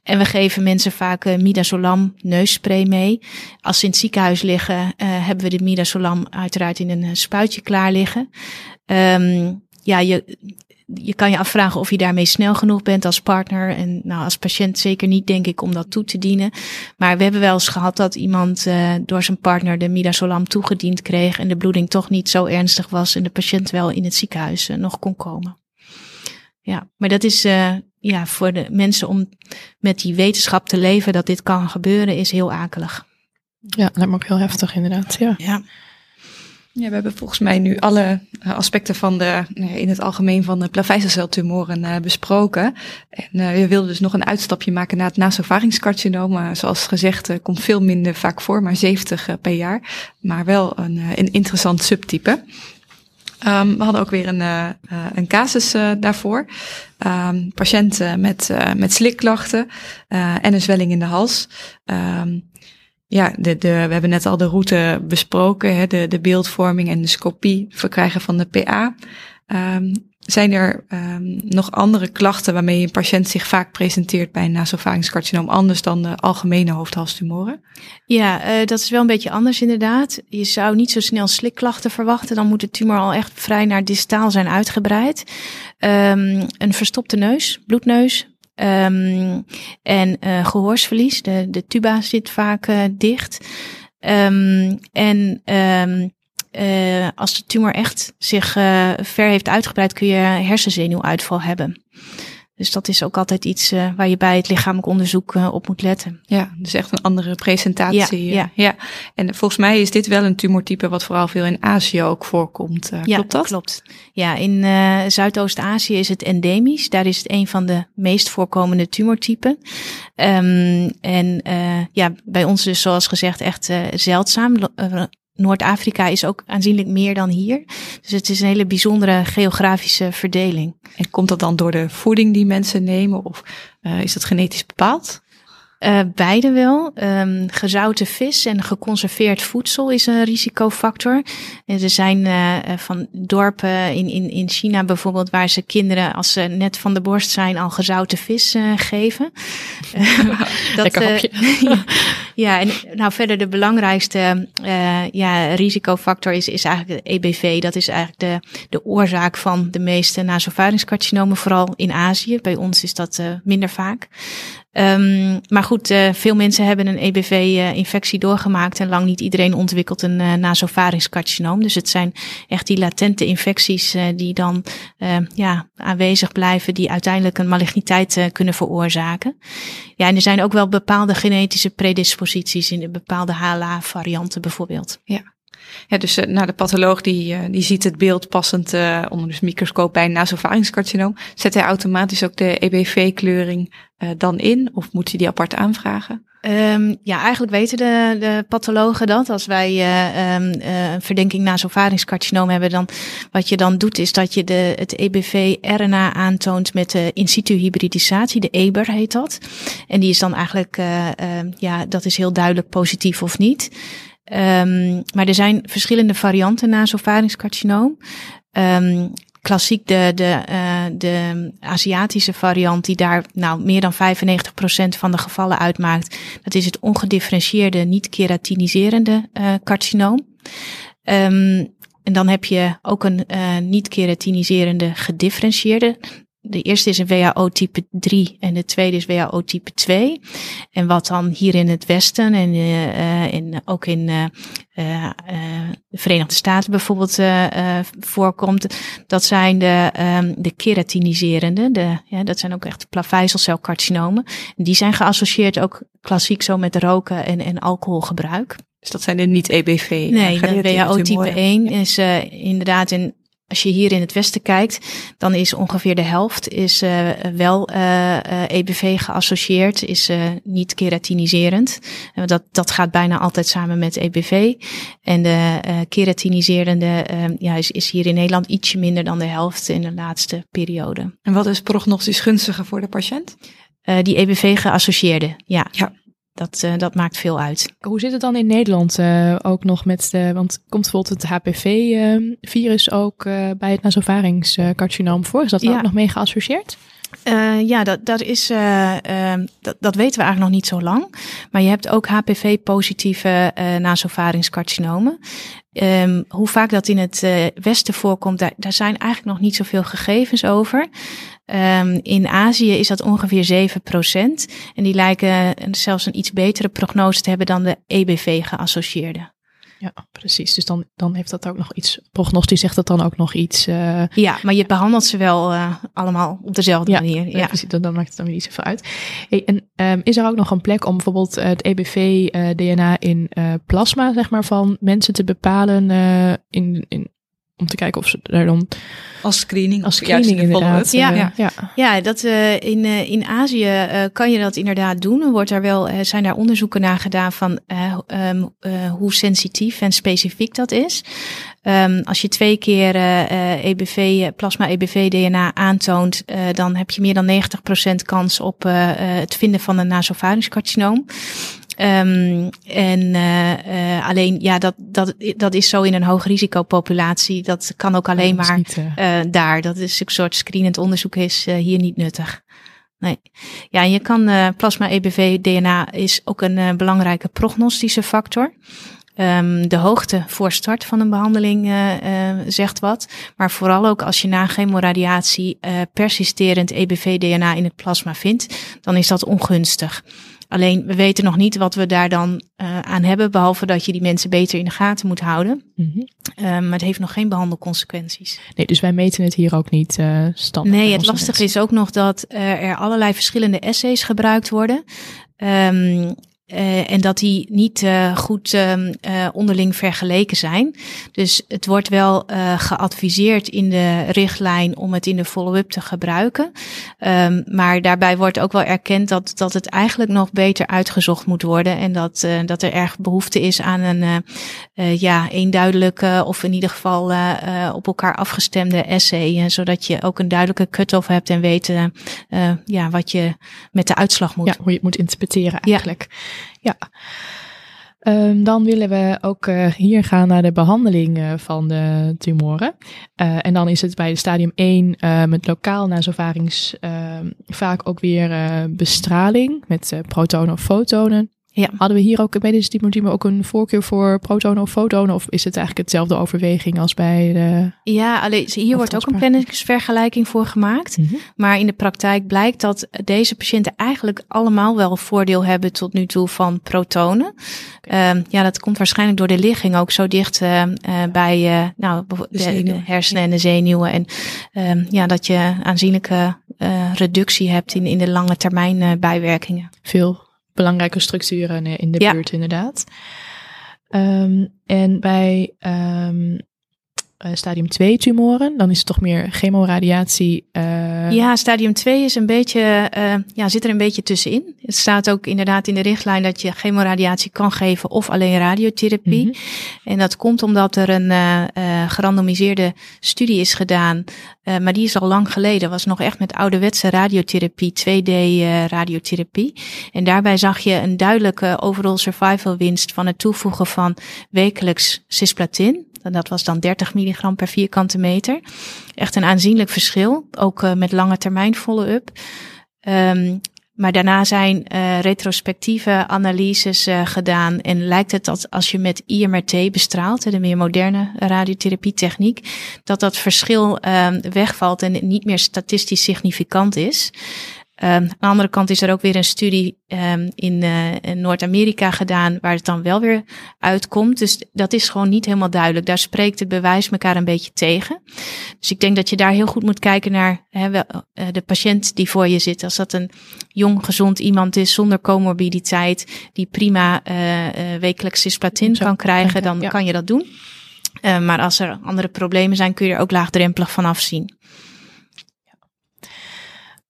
En we geven mensen vaak uh, midazolam neusspray mee. Als ze in het ziekenhuis liggen, hebben we de midazolam uiteraard in een spuitje klaar liggen. Um, ja, je, je kan je afvragen of je daarmee snel genoeg bent als partner. En nou, als patiënt zeker niet, denk ik, om dat toe te dienen. Maar we hebben wel eens gehad dat iemand uh, door zijn partner de midazolam toegediend kreeg. En de bloeding toch niet zo ernstig was. En de patiënt wel in het ziekenhuis uh, nog kon komen. Ja, maar dat is uh, ja, voor de mensen om met die wetenschap te leven dat dit kan gebeuren, is heel akelig. Ja, dat lijkt me ook heel heftig inderdaad. Ja. ja. Ja, we hebben volgens mij nu alle eh, aspecten van de, in het algemeen van de plaveisselceltumoren uh, besproken. En uh, je wilde dus nog een uitstapje maken naar het nasovaringscarcinoom. Zoals gezegd, komt veel minder vaak voor, maar 70 per jaar. Maar wel een, een interessant subtype. Um, we hadden ook weer een, een casus daarvoor. Um, patiënten met, uh, met slikklachten en een zwelling in de hals. Um, ja, de, we hebben net al de route besproken, hè, de, de beeldvorming en de scopie verkrijgen van de PA. zijn er nog andere klachten waarmee een patiënt zich vaak presenteert bij een nasopharynxcarcinoom, anders dan de algemene hoofdhalstumoren? Ja, uh, dat is wel een beetje anders inderdaad. Je zou niet zo snel slikklachten verwachten. Dan moet de tumor al echt vrij naar distaal zijn uitgebreid. Um, een verstopte neus, bloedneus. Um, en uh, gehoorsverlies. De, de tuba zit vaak uh, dicht. Um, en um, uh, als de tumor echt zich ver heeft uitgebreid, kun je hersenzenuwuitval hebben. Dus dat is ook altijd iets uh, waar je bij het lichamelijk onderzoek uh, op moet letten. Ja, dus echt een andere presentatie. Ja, ja. ja. En volgens mij is dit wel een tumortype wat vooral veel in Azië ook voorkomt. Uh, ja, klopt dat? klopt. Ja, in Zuidoost-Azië is het endemisch. Daar is het een van de meest voorkomende tumortypen. Um, en ja, bij ons dus zoals gezegd echt zeldzaam. Noord-Afrika is ook aanzienlijk meer dan hier. Dus het is een hele bijzondere geografische verdeling. En komt dat dan door de voeding die mensen nemen of uh, is dat genetisch bepaald? Uh, beide wel. Um, gezouten vis en geconserveerd voedsel is een risicofactor. En er zijn uh, van dorpen in, in, in China bijvoorbeeld waar ze kinderen als ze net van de borst zijn al gezouten vis uh, geven. dat, ja, en nou verder de belangrijkste ja, risicofactor is, is eigenlijk de EBV. Dat is eigenlijk de, de oorzaak van de meeste nasopharynxcarcinomen, vooral in Azië. Bij ons is dat minder vaak. Um, maar goed, uh, veel mensen hebben een EBV-infectie doorgemaakt en lang niet iedereen ontwikkelt een uh, nasopharynxcarcinoom. Dus het zijn echt die latente infecties uh, die dan ja, aanwezig blijven, die uiteindelijk een maligniteit kunnen veroorzaken. Ja, en er zijn ook wel bepaalde genetische predisposities in de bepaalde HLA-varianten bijvoorbeeld. Ja. Ja, dus uh, nou, de patholoog die, uh, die ziet het beeld passend uh, onder de microscoop bij een nasopharynxcarcinoom. Zet hij automatisch ook de EBV-kleuring dan in of moet hij die apart aanvragen? Um, ja, eigenlijk weten de, de pathologen dat. Als wij um, een verdenking nasopharynxcarcinoom hebben, dan wat je dan doet is dat je de, het EBV-RNA aantoont met de in situ hybridisatie, de EBER heet dat. En die is dan eigenlijk, ja, dat is heel duidelijk positief of niet. Um, maar er zijn verschillende varianten nasopharynxcarcinoom. Um, klassiek de, de, uh, de Aziatische variant die daar nou meer dan 95% van de gevallen uitmaakt. Dat is het ongedifferentieerde, niet keratiniserende uh, carcinoom. Um, en dan heb je ook een niet-keratiniserende gedifferentieerde de eerste is een WHO type 3 en de tweede is WHO type 2. En wat dan hier in het Westen en uh, in, ook in uh, de Verenigde Staten bijvoorbeeld voorkomt, dat zijn de, um, de keratiniserende. De, ja, dat zijn ook echt plavezelcelcarcinomen. Die zijn geassocieerd ook klassiek zo met roken en, en alcoholgebruik. Dus dat zijn de niet-EBV? Nee, de WHO type 1 is inderdaad in als je hier in het westen kijkt, dan is ongeveer de helft is uh, wel uh, uh, EBV geassocieerd, is niet keratiniserend. dat, dat gaat bijna altijd samen met EBV. En de keratiniserende ja, is, is hier in Nederland ietsje minder dan de helft in de laatste periode. En wat is prognostisch gunstiger voor de patiënt? die EBV geassocieerde, ja. ja. Dat, uh, dat maakt veel uit. Hoe zit het dan in Nederland uh, ook nog met de, want komt bijvoorbeeld het HPV-virus uh, ook bij het nasovaringscarcinoom voor? Is dat ja. ook nog mee geassocieerd? Uh, ja, dat, dat, is, uh, uh, dat, dat weten we eigenlijk nog niet zo lang. Maar je hebt ook HPV-positieve uh, nasovaringscarcinomen. Um, hoe vaak dat in het Westen voorkomt, daar, daar zijn eigenlijk nog niet zoveel gegevens over. Um, in Azië is dat ongeveer 7%. En die lijken zelfs een iets betere prognose te hebben dan de EBV-geassocieerde. Ja, precies. Dus dan, dan heeft dat ook nog iets, prognostisch zegt dat dan ook nog iets. Uh, ja, maar je behandelt ze wel uh, allemaal op dezelfde ja, manier. Ja, precies. Dan, dan maakt het dan weer niet zoveel uit. Hey, en um, is er ook nog een plek om bijvoorbeeld het EBV-DNA uh, in plasma, zeg maar, van mensen te bepalen in, in, om te kijken of ze daar dan als screening, als screening inderdaad. Ja, ja. ja. ja dat uh, in, uh, in Azië uh, kan je dat inderdaad doen. Er wordt daar wel, zijn daar onderzoeken naar gedaan van um, hoe sensitief en specifiek dat is. Um, als je twee keer EBV, plasma EBV DNA aantoont, dan heb je meer dan 90% kans op het vinden van een nasopharynxcarcinoom. Um, en uh, alleen, ja, dat, dat, dat is zo in een hoogrisicopopulatie. Dat kan ook alleen maar niet, uh, daar. Dat is een soort screenend onderzoek is hier niet nuttig. Nee. Ja, je kan plasma EBV DNA is ook een belangrijke prognostische factor. Um, de hoogte voor start van een behandeling uh, uh, zegt wat. Maar vooral ook als je na chemoradiatie uh, persisterend EBV-DNA in het plasma vindt, dan is dat ongunstig. Alleen we weten nog niet wat we daar dan uh, aan hebben, behalve dat je die mensen beter in de gaten moet houden. Mm -hmm. uh, maar het heeft nog geen behandelconsequenties. Nee, dus wij meten het hier ook niet uh, standaard. Nee, het lastige is ook nog dat er allerlei verschillende essays gebruikt worden. Um, uh, en dat die niet uh, goed uh, onderling vergeleken zijn. Dus het wordt wel geadviseerd in de richtlijn om het in de follow-up te gebruiken. Um, maar daarbij wordt ook wel erkend dat, dat het eigenlijk nog beter uitgezocht moet worden. En dat, dat er erg behoefte is aan een ja, eenduidelijke of in ieder geval op elkaar afgestemde essay. zodat je ook een duidelijke cut-off hebt en weet ja, wat je met de uitslag moet. Ja, hoe je het moet interpreteren eigenlijk. Ja. Ja. Um, dan willen we ook uh, hier gaan naar de behandeling uh, van de tumoren. Uh, en dan is het bij stadium 1 met lokaal nasovarings ehm, vaak ook weer bestraling met protonen of fotonen. Ja. Hadden we hier ook bij deze type ook een voorkeur voor protonen of fotonen? Of is het eigenlijk hetzelfde overweging als bij de. Ja, alleen hier wordt ook een planningsvergelijking voor gemaakt. Mm -hmm. Maar in de praktijk blijkt dat deze patiënten eigenlijk allemaal wel voordeel hebben tot nu toe van protonen. Okay. Um, ja, dat komt waarschijnlijk door de ligging ook zo dicht uh, uh, bij uh, nou, de, de, de, hersenen en de zenuwen. En um, ja, dat je aanzienlijke reductie hebt in, in de lange termijn bijwerkingen. Veel belangrijke structuren in de ja. buurt, inderdaad. Um, en bij um, stadium 2 tumoren, dan is het toch meer chemoradiatie. Uh... Ja, stadium 2 is een beetje, uh, ja, zit er een beetje tussenin. Het staat ook inderdaad in de richtlijn dat je chemoradiatie kan geven of alleen radiotherapie. Mm -hmm. En dat komt omdat er een gerandomiseerde studie is gedaan, maar die is al lang geleden. Was nog echt met ouderwetse radiotherapie, 2D radiotherapie. En daarbij zag je een duidelijke overall survival winst van het toevoegen van wekelijks cisplatin. En dat was dan 30 milligram per vierkante meter. Echt een aanzienlijk verschil, ook uh, met lange termijn follow-up. Um, maar daarna zijn uh, retrospectieve analyses uh, gedaan. En lijkt het dat als je met IMRT bestraalt, de meer moderne radiotherapietechniek, dat dat verschil uh, wegvalt en niet meer statistisch significant is. Um, aan de andere kant is er ook weer een studie um, in, uh, in Noord-Amerika gedaan waar het dan wel weer uitkomt. Dus dat is gewoon niet helemaal duidelijk. Daar spreekt het bewijs elkaar een beetje tegen. Dus ik denk dat je daar heel goed moet kijken naar wel, uh, de patiënt die voor je zit. Als dat een jong, gezond iemand is zonder comorbiditeit, die prima uh, wekelijks cisplatin kan krijgen, dan ja. kan je dat doen. maar als er andere problemen zijn, kun je er ook laagdrempelig van afzien.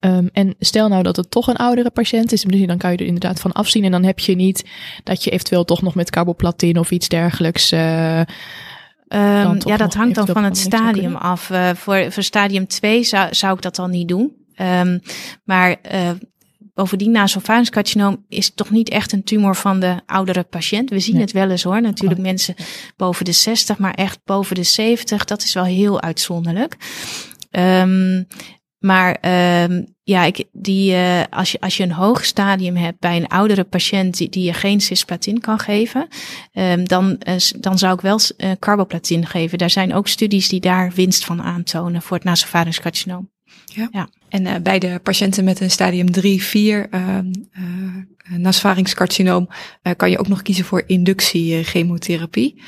Um, en stel nou dat het toch een oudere patiënt is, dan kan je er inderdaad van afzien. En dan heb je niet dat je eventueel toch nog met carboplatin of iets dergelijks. Uh, um, ja, dat hangt dan van het stadium af. Uh, voor, voor stadium 2 zou, zou ik dat dan niet doen. Um, maar uh, bovendien, nasopharynxcarcinoom is toch niet echt een tumor van de oudere patiënt. We zien nee. het wel eens hoor. Natuurlijk oh. mensen boven de 60, maar echt boven de 70, dat is wel heel uitzonderlijk. Um, maar um, ja, ik, die, uh, als, je, als je een hoog stadium hebt bij een oudere patiënt die, die je geen cisplatin kan geven, um, dan, uh, dan zou ik wel uh, carboplatin geven. Daar zijn ook studies die daar winst van aantonen voor het nasopharynxcarcinoom. Ja. ja. En bij de patiënten met een stadium 3, 4 uh, uh, nasopharynxcarcinoom kan je ook nog kiezen voor inductie chemotherapie.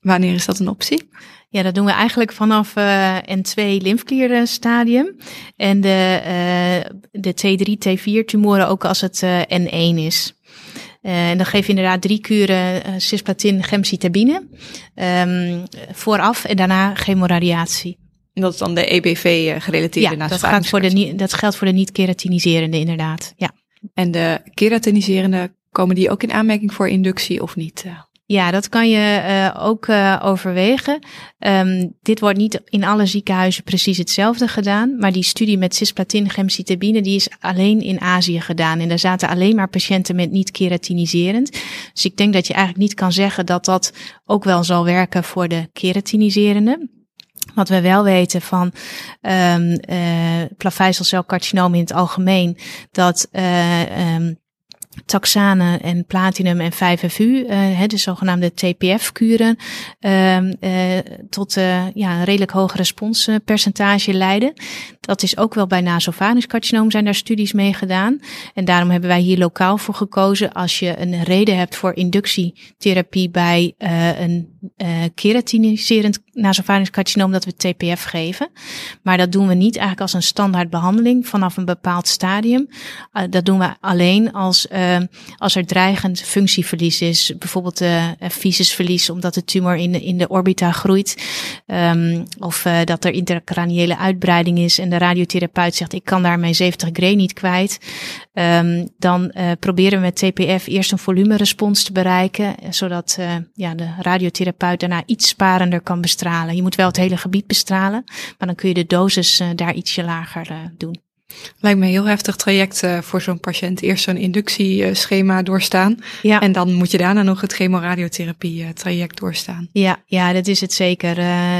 Wanneer is dat een optie? Ja, dat doen we eigenlijk vanaf uh, N2 lymfklierstadium. En de, uh, de T3, T4 tumoren ook als het uh, N1 is. En dan geef je inderdaad drie kuren cisplatin gemcitabine um, vooraf en daarna chemoradiatie. En dat is dan de EBV-gerelateerde ja, dat, gaat voor de, dat geldt voor de niet-keratiniserende inderdaad, ja. En de keratiniserende, komen die ook in aanmerking voor inductie of niet? Ja, dat kan je uh, ook uh, overwegen. Um, dit wordt niet in alle ziekenhuizen precies hetzelfde gedaan, maar die studie met cisplatin gemcitabine die is alleen in Azië gedaan en daar zaten alleen maar patiënten met niet keratiniserend. Dus ik denk dat je eigenlijk niet kan zeggen dat dat ook wel zal werken voor de keratiniserende. Wat we wel weten van um, uh, in het algemeen, dat uh, taxane en platinum en 5FU, uh, de zogenaamde TPF-kuren, uh, uh, tot uh, ja, een redelijk hoge responspercentage leiden. Dat is ook wel bij nasopharynxcarcinoom zijn daar studies mee gedaan. En daarom hebben wij hier lokaal voor gekozen. Als je een reden hebt voor inductietherapie bij een uh, keratiniserend nasopharynxcarcinoom, dat we TPF geven. Maar dat doen we niet eigenlijk als een standaard behandeling vanaf een bepaald stadium. Uh, dat doen we alleen als uh, als er dreigend functieverlies is, bijvoorbeeld uh, fysisverlies omdat de tumor in in de orbita groeit, um, of dat er intercraniële uitbreiding is en de radiotherapeut zegt ik kan daar mijn 70 gray niet kwijt, um, dan proberen we met TPF eerst een volumerespons te bereiken, zodat ja, de radiotherapeut daarna iets sparender kan bestralen. Je moet wel het hele gebied bestralen, maar dan kun je de dosis uh, daar ietsje lager uh, doen. Lijkt me een heel heftig traject uh, voor zo'n patiënt. Eerst zo'n inductieschema doorstaan. Ja. En dan moet je daarna nog het chemoradiotherapie uh, traject doorstaan. Ja, ja, dat is het zeker. Uh,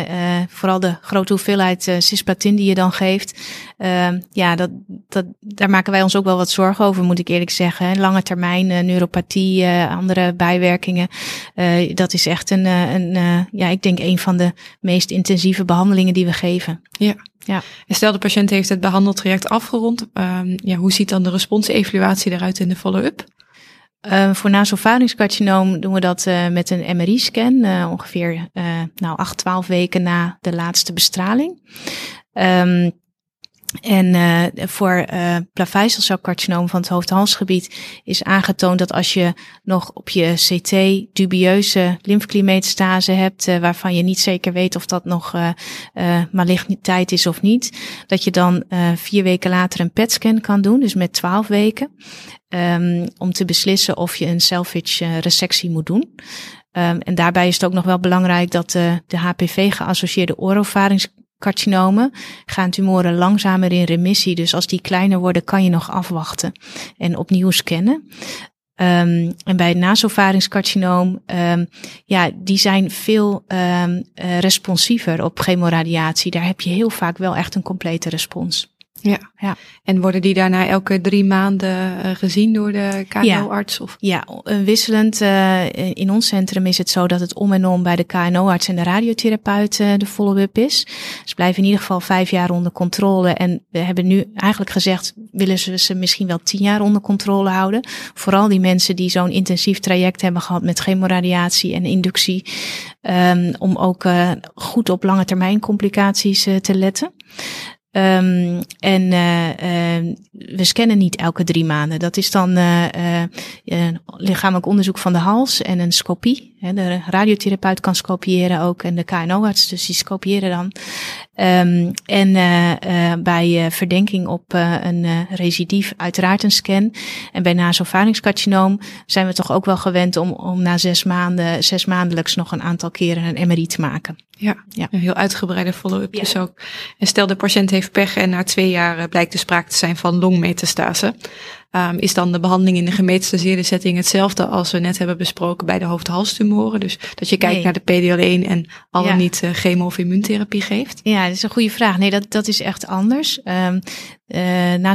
vooral de grote hoeveelheid cisplatin die je dan geeft. Ehm, ja, dat, dat, daar maken wij ons ook wel wat zorgen over, moet ik eerlijk zeggen. Lange termijn neuropathie, andere bijwerkingen. dat is echt een, een ja, ik denk een van de meest intensieve behandelingen die we geven. Ja. Ja. En stel de patiënt heeft het behandeltraject afgerond. Um, ja, hoe ziet dan de responsevaluatie eruit in de follow-up? Uh, voor nasopharynxcarcinoom doen we dat uh, met een MRI-scan, uh, ongeveer nou, 8, 12 weken na de laatste bestraling. Um, en uh, voor uh, plaveiselcelcarcinoom van het hoofd-halsgebied is aangetoond dat als je nog op je CT dubieuze lymfekliemmetastase hebt, uh, waarvan je niet zeker weet of dat nog uh, maligniteit is of niet, dat je dan vier weken later een PET-scan kan doen, dus met twaalf weken, um, om te beslissen of je een salvage resectie moet doen. Um, en daarbij is het ook nog wel belangrijk dat de HPV-geassocieerde orofarynx carcinomen gaan tumoren langzamer in remissie. Dus als die kleiner worden, kan je nog afwachten en opnieuw scannen. Um, en bij het nasopharynxcarcinoom, um, ja, die zijn veel um, uh, responsiever op chemoradiatie. Daar heb je heel vaak wel echt een complete respons. Ja. Ja. En worden die daarna elke drie maanden uh, gezien door de KNO-arts? Of? Ja, wisselend. Uh, in ons centrum is het zo dat het om en om bij de KNO-arts en de radiotherapeut de follow-up is. Ze blijven in ieder geval vijf jaar onder controle. En we hebben nu eigenlijk gezegd, willen ze ze misschien wel tien jaar onder controle houden. Vooral die mensen die zo'n intensief traject hebben gehad met chemoradiatie en inductie. Um, om ook goed op lange termijn complicaties te letten. Um, en uh, uh, we scannen niet elke drie maanden. Dat is dan uh, lichamelijk onderzoek van de hals en een scopie. De radiotherapeut kan scopiëren ook en de KNO-arts, dus die scopiëren dan. Um, en uh, bij verdenking op een recidief uiteraard een scan. En bij nasopharynxcarcinoom zijn we toch ook wel gewend om, om na zes maanden, zes maandelijks nog een aantal keren een MRI te maken. Ja, ja. een heel uitgebreide follow-up dus ook. En stel de patiënt heeft pech en na twee jaar blijkt er sprake te zijn van longmetastase. Um, is dan de behandeling in de gemetastaseerde setting hetzelfde als we net hebben besproken bij de hoofd-halstumoren? Dus dat je kijkt naar de PDL1 en al ja. niet uh, chemo- of immuuntherapie geeft? Ja, dat is een goede vraag. Nee, dat, dat is echt anders. Um, uh,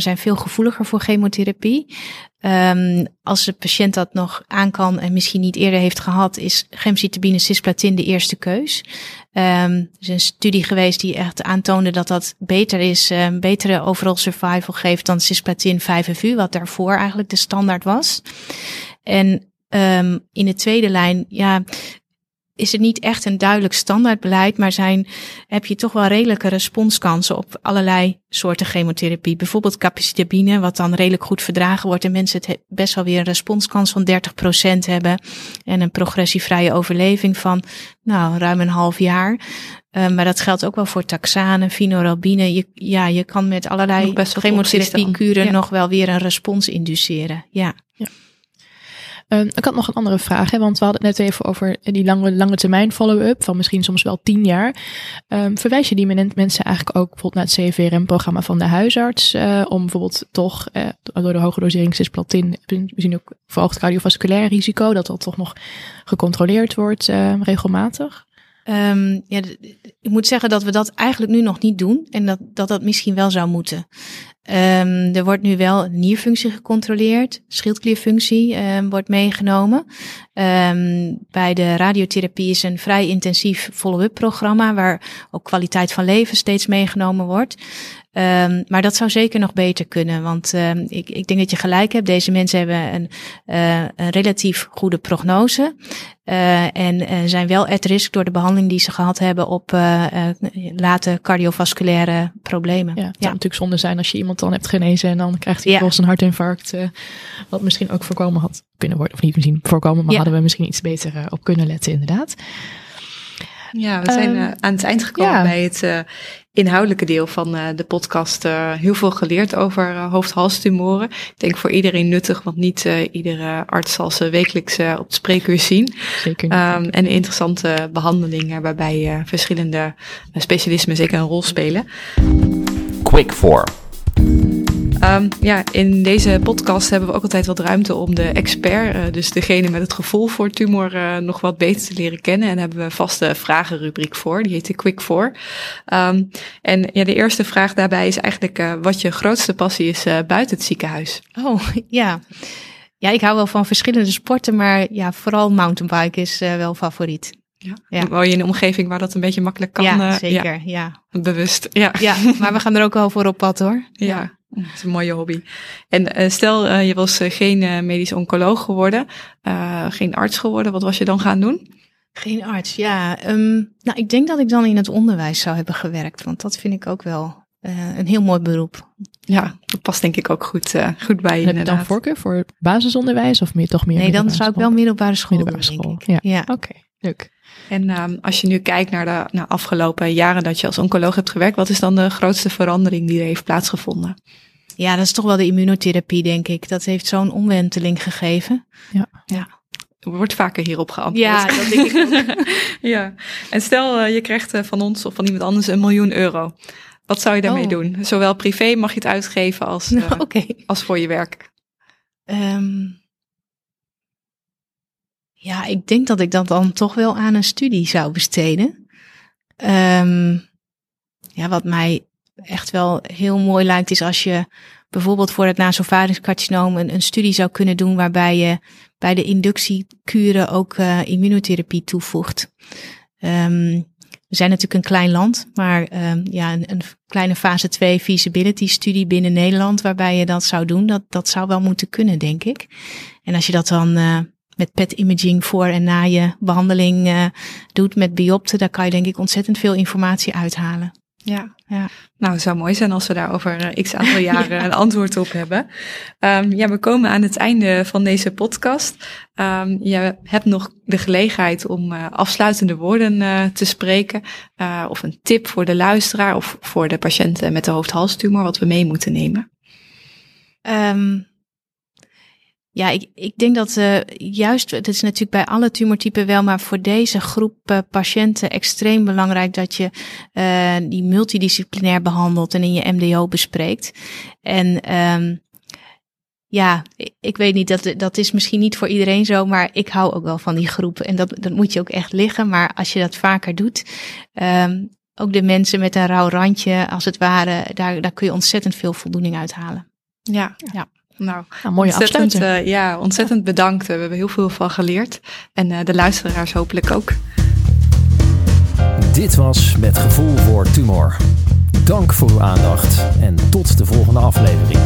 zijn veel gevoeliger voor chemotherapie. Um, als de patiënt dat nog aan kan en misschien niet eerder heeft gehad, is gemcitabine cisplatin de eerste keus. Um, er is een studie geweest die echt aantoonde dat dat beter is, um, betere overall survival geeft dan cisplatin 5FU, wat daarvoor eigenlijk de standaard was. En in de tweede lijn, ja, is het niet echt een duidelijk standaardbeleid, maar zijn, heb je toch wel redelijke responskansen op allerlei soorten chemotherapie. Bijvoorbeeld capecitabine, wat dan redelijk goed verdragen wordt en mensen het best wel weer een responskans van 30% hebben en een progressievrije overleving van nou, ruim een half jaar. Uh, maar dat geldt ook wel voor taxane, vinorabine. Je, ja, je kan met allerlei chemotherapie-kuren ja. nog wel weer een respons induceren. Ja. ja. Um, ik had nog een andere vraag, hè, want we hadden het net even over die lange, lange termijn follow-up van misschien soms wel tien jaar. Um, verwijs je die mensen eigenlijk ook bijvoorbeeld naar het CVRM-programma van de huisarts, uh, om bijvoorbeeld toch uh, door de hoge dosering cisplatin, misschien ook verhoogd cardiovasculair risico, dat dat toch nog gecontroleerd wordt uh, regelmatig? Um, ja, ik moet zeggen dat we dat eigenlijk nu nog niet doen en dat dat, dat misschien wel zou moeten. Um, er wordt nu wel nierfunctie gecontroleerd, schildklierfunctie um, wordt meegenomen. Um, bij de radiotherapie is een vrij intensief follow-up programma waar ook kwaliteit van leven steeds meegenomen wordt. Um, maar dat zou zeker nog beter kunnen, want um, ik, ik denk dat je gelijk hebt. Deze mensen hebben een, uh, een relatief goede prognose uh, en uh, zijn wel at risk door de behandeling die ze gehad hebben op late cardiovasculaire problemen. Ja, het zou natuurlijk zonde zijn als je iemand dan hebt genezen en dan krijgt hij ja. een hartinfarct, wat misschien ook voorkomen had kunnen worden, of niet misschien voorkomen, maar ja. hadden we misschien iets beter op kunnen letten inderdaad. Ja, we zijn um, aan het eind gekomen ja. bij het uh, inhoudelijke deel van uh, de podcast. Uh, heel veel geleerd over hoofd-halstumoren. Ik denk voor iedereen nuttig, want niet iedere arts zal ze wekelijks op het spreekuur zien. Zeker niet. Um, en interessante behandelingen waarbij verschillende specialismen zeker een rol spelen. Quick for. Um, ja, in deze podcast hebben we ook altijd wat ruimte om de expert, uh, dus degene met het gevoel voor tumor, uh, nog wat beter te leren kennen. En daar hebben we een vaste vragenrubriek voor, die heet de Quick For. Um, en ja, de eerste vraag daarbij is eigenlijk uh, wat je grootste passie is buiten het ziekenhuis. Oh, ja. Ja, ik hou wel van verschillende sporten, maar ja, vooral mountainbiken is wel favoriet. Ja. ja. Woon je in een omgeving waar dat een beetje makkelijk kan? Ja, zeker. Ja. ja. Bewust. Ja. ja, maar we gaan er ook wel voor op pad hoor. Ja. Dat is een mooie hobby. En uh, stel, uh, je was uh, geen medisch oncoloog geworden, geen arts geworden. Wat was je dan gaan doen? Geen arts, ja. Um, nou, ik denk dat ik dan in het onderwijs zou hebben gewerkt. Want dat vind ik ook wel een heel mooi beroep. Ja, dat past denk ik ook goed, goed bij je. Heb je dan voorkeur voor basisonderwijs of meer toch meer? Nee, dan zou ik wel middelbare school, middelbare school. Denk ik. Ja, ja. oké. Okay. Leuk. En um, als je nu kijkt naar de nou, afgelopen jaren dat je als oncoloog hebt gewerkt, wat is dan de grootste verandering die er heeft plaatsgevonden? Ja, dat is toch wel de immunotherapie, denk ik. Dat heeft zo'n omwenteling gegeven. Ja. ja. Wordt vaker hierop geantwoord. Ja, dat denk ik ook. ja. En stel, uh, je krijgt uh, van ons of van iemand anders een miljoen euro. Wat zou je daarmee oh. doen? Zowel privé mag je het uitgeven als, uh, okay. als voor je werk. Um, ja, ik denk dat ik dat dan toch wel aan een studie zou besteden. Um, ja, wat mij echt wel heel mooi lijkt, is als je bijvoorbeeld voor het nasovaringscarcinoom een, een studie zou kunnen doen waarbij je bij de inductiekuren ook uh, immunotherapie toevoegt. Um, we zijn natuurlijk een klein land, maar um, ja, een, een, kleine fase 2 feasibility studie binnen Nederland waarbij je dat zou doen, dat, dat zou wel moeten kunnen, denk ik. En als je dat dan uh, met PET imaging voor en na je behandeling uh, doet met biopten, daar kan je denk ik ontzettend veel informatie uithalen. Ja. ja. Nou, het zou mooi zijn als we daar over x aantal jaren een antwoord op hebben. Um, ja, we komen aan het einde van deze podcast. Um, je hebt nog de gelegenheid om uh, afsluitende woorden uh, te spreken. of een tip voor de luisteraar of voor de patiënten met de hoofd-halstumor, wat we mee moeten nemen. Um, ja, ik, ik denk dat uh, juist, het is natuurlijk bij alle tumortypen wel, maar voor deze groep uh, patiënten extreem belangrijk dat je uh, die multidisciplinair behandelt en in je MDO bespreekt. En um, ja, ik weet niet, dat, dat is misschien niet voor iedereen zo, maar ik hou ook wel van die groep. En dat, dat moet je ook echt liggen. Maar als je dat vaker doet, um, ook de mensen met een rauw randje, als het ware, daar, daar kun je ontzettend veel voldoening uithalen. Ja, ja. Nou, nou mooie ontzettend, uh, ja, ontzettend bedankt. We hebben heel veel van geleerd. En uh, de luisteraars hopelijk ook. Dit was Met Gevoel voor Tumor. Dank voor uw aandacht en tot de volgende aflevering.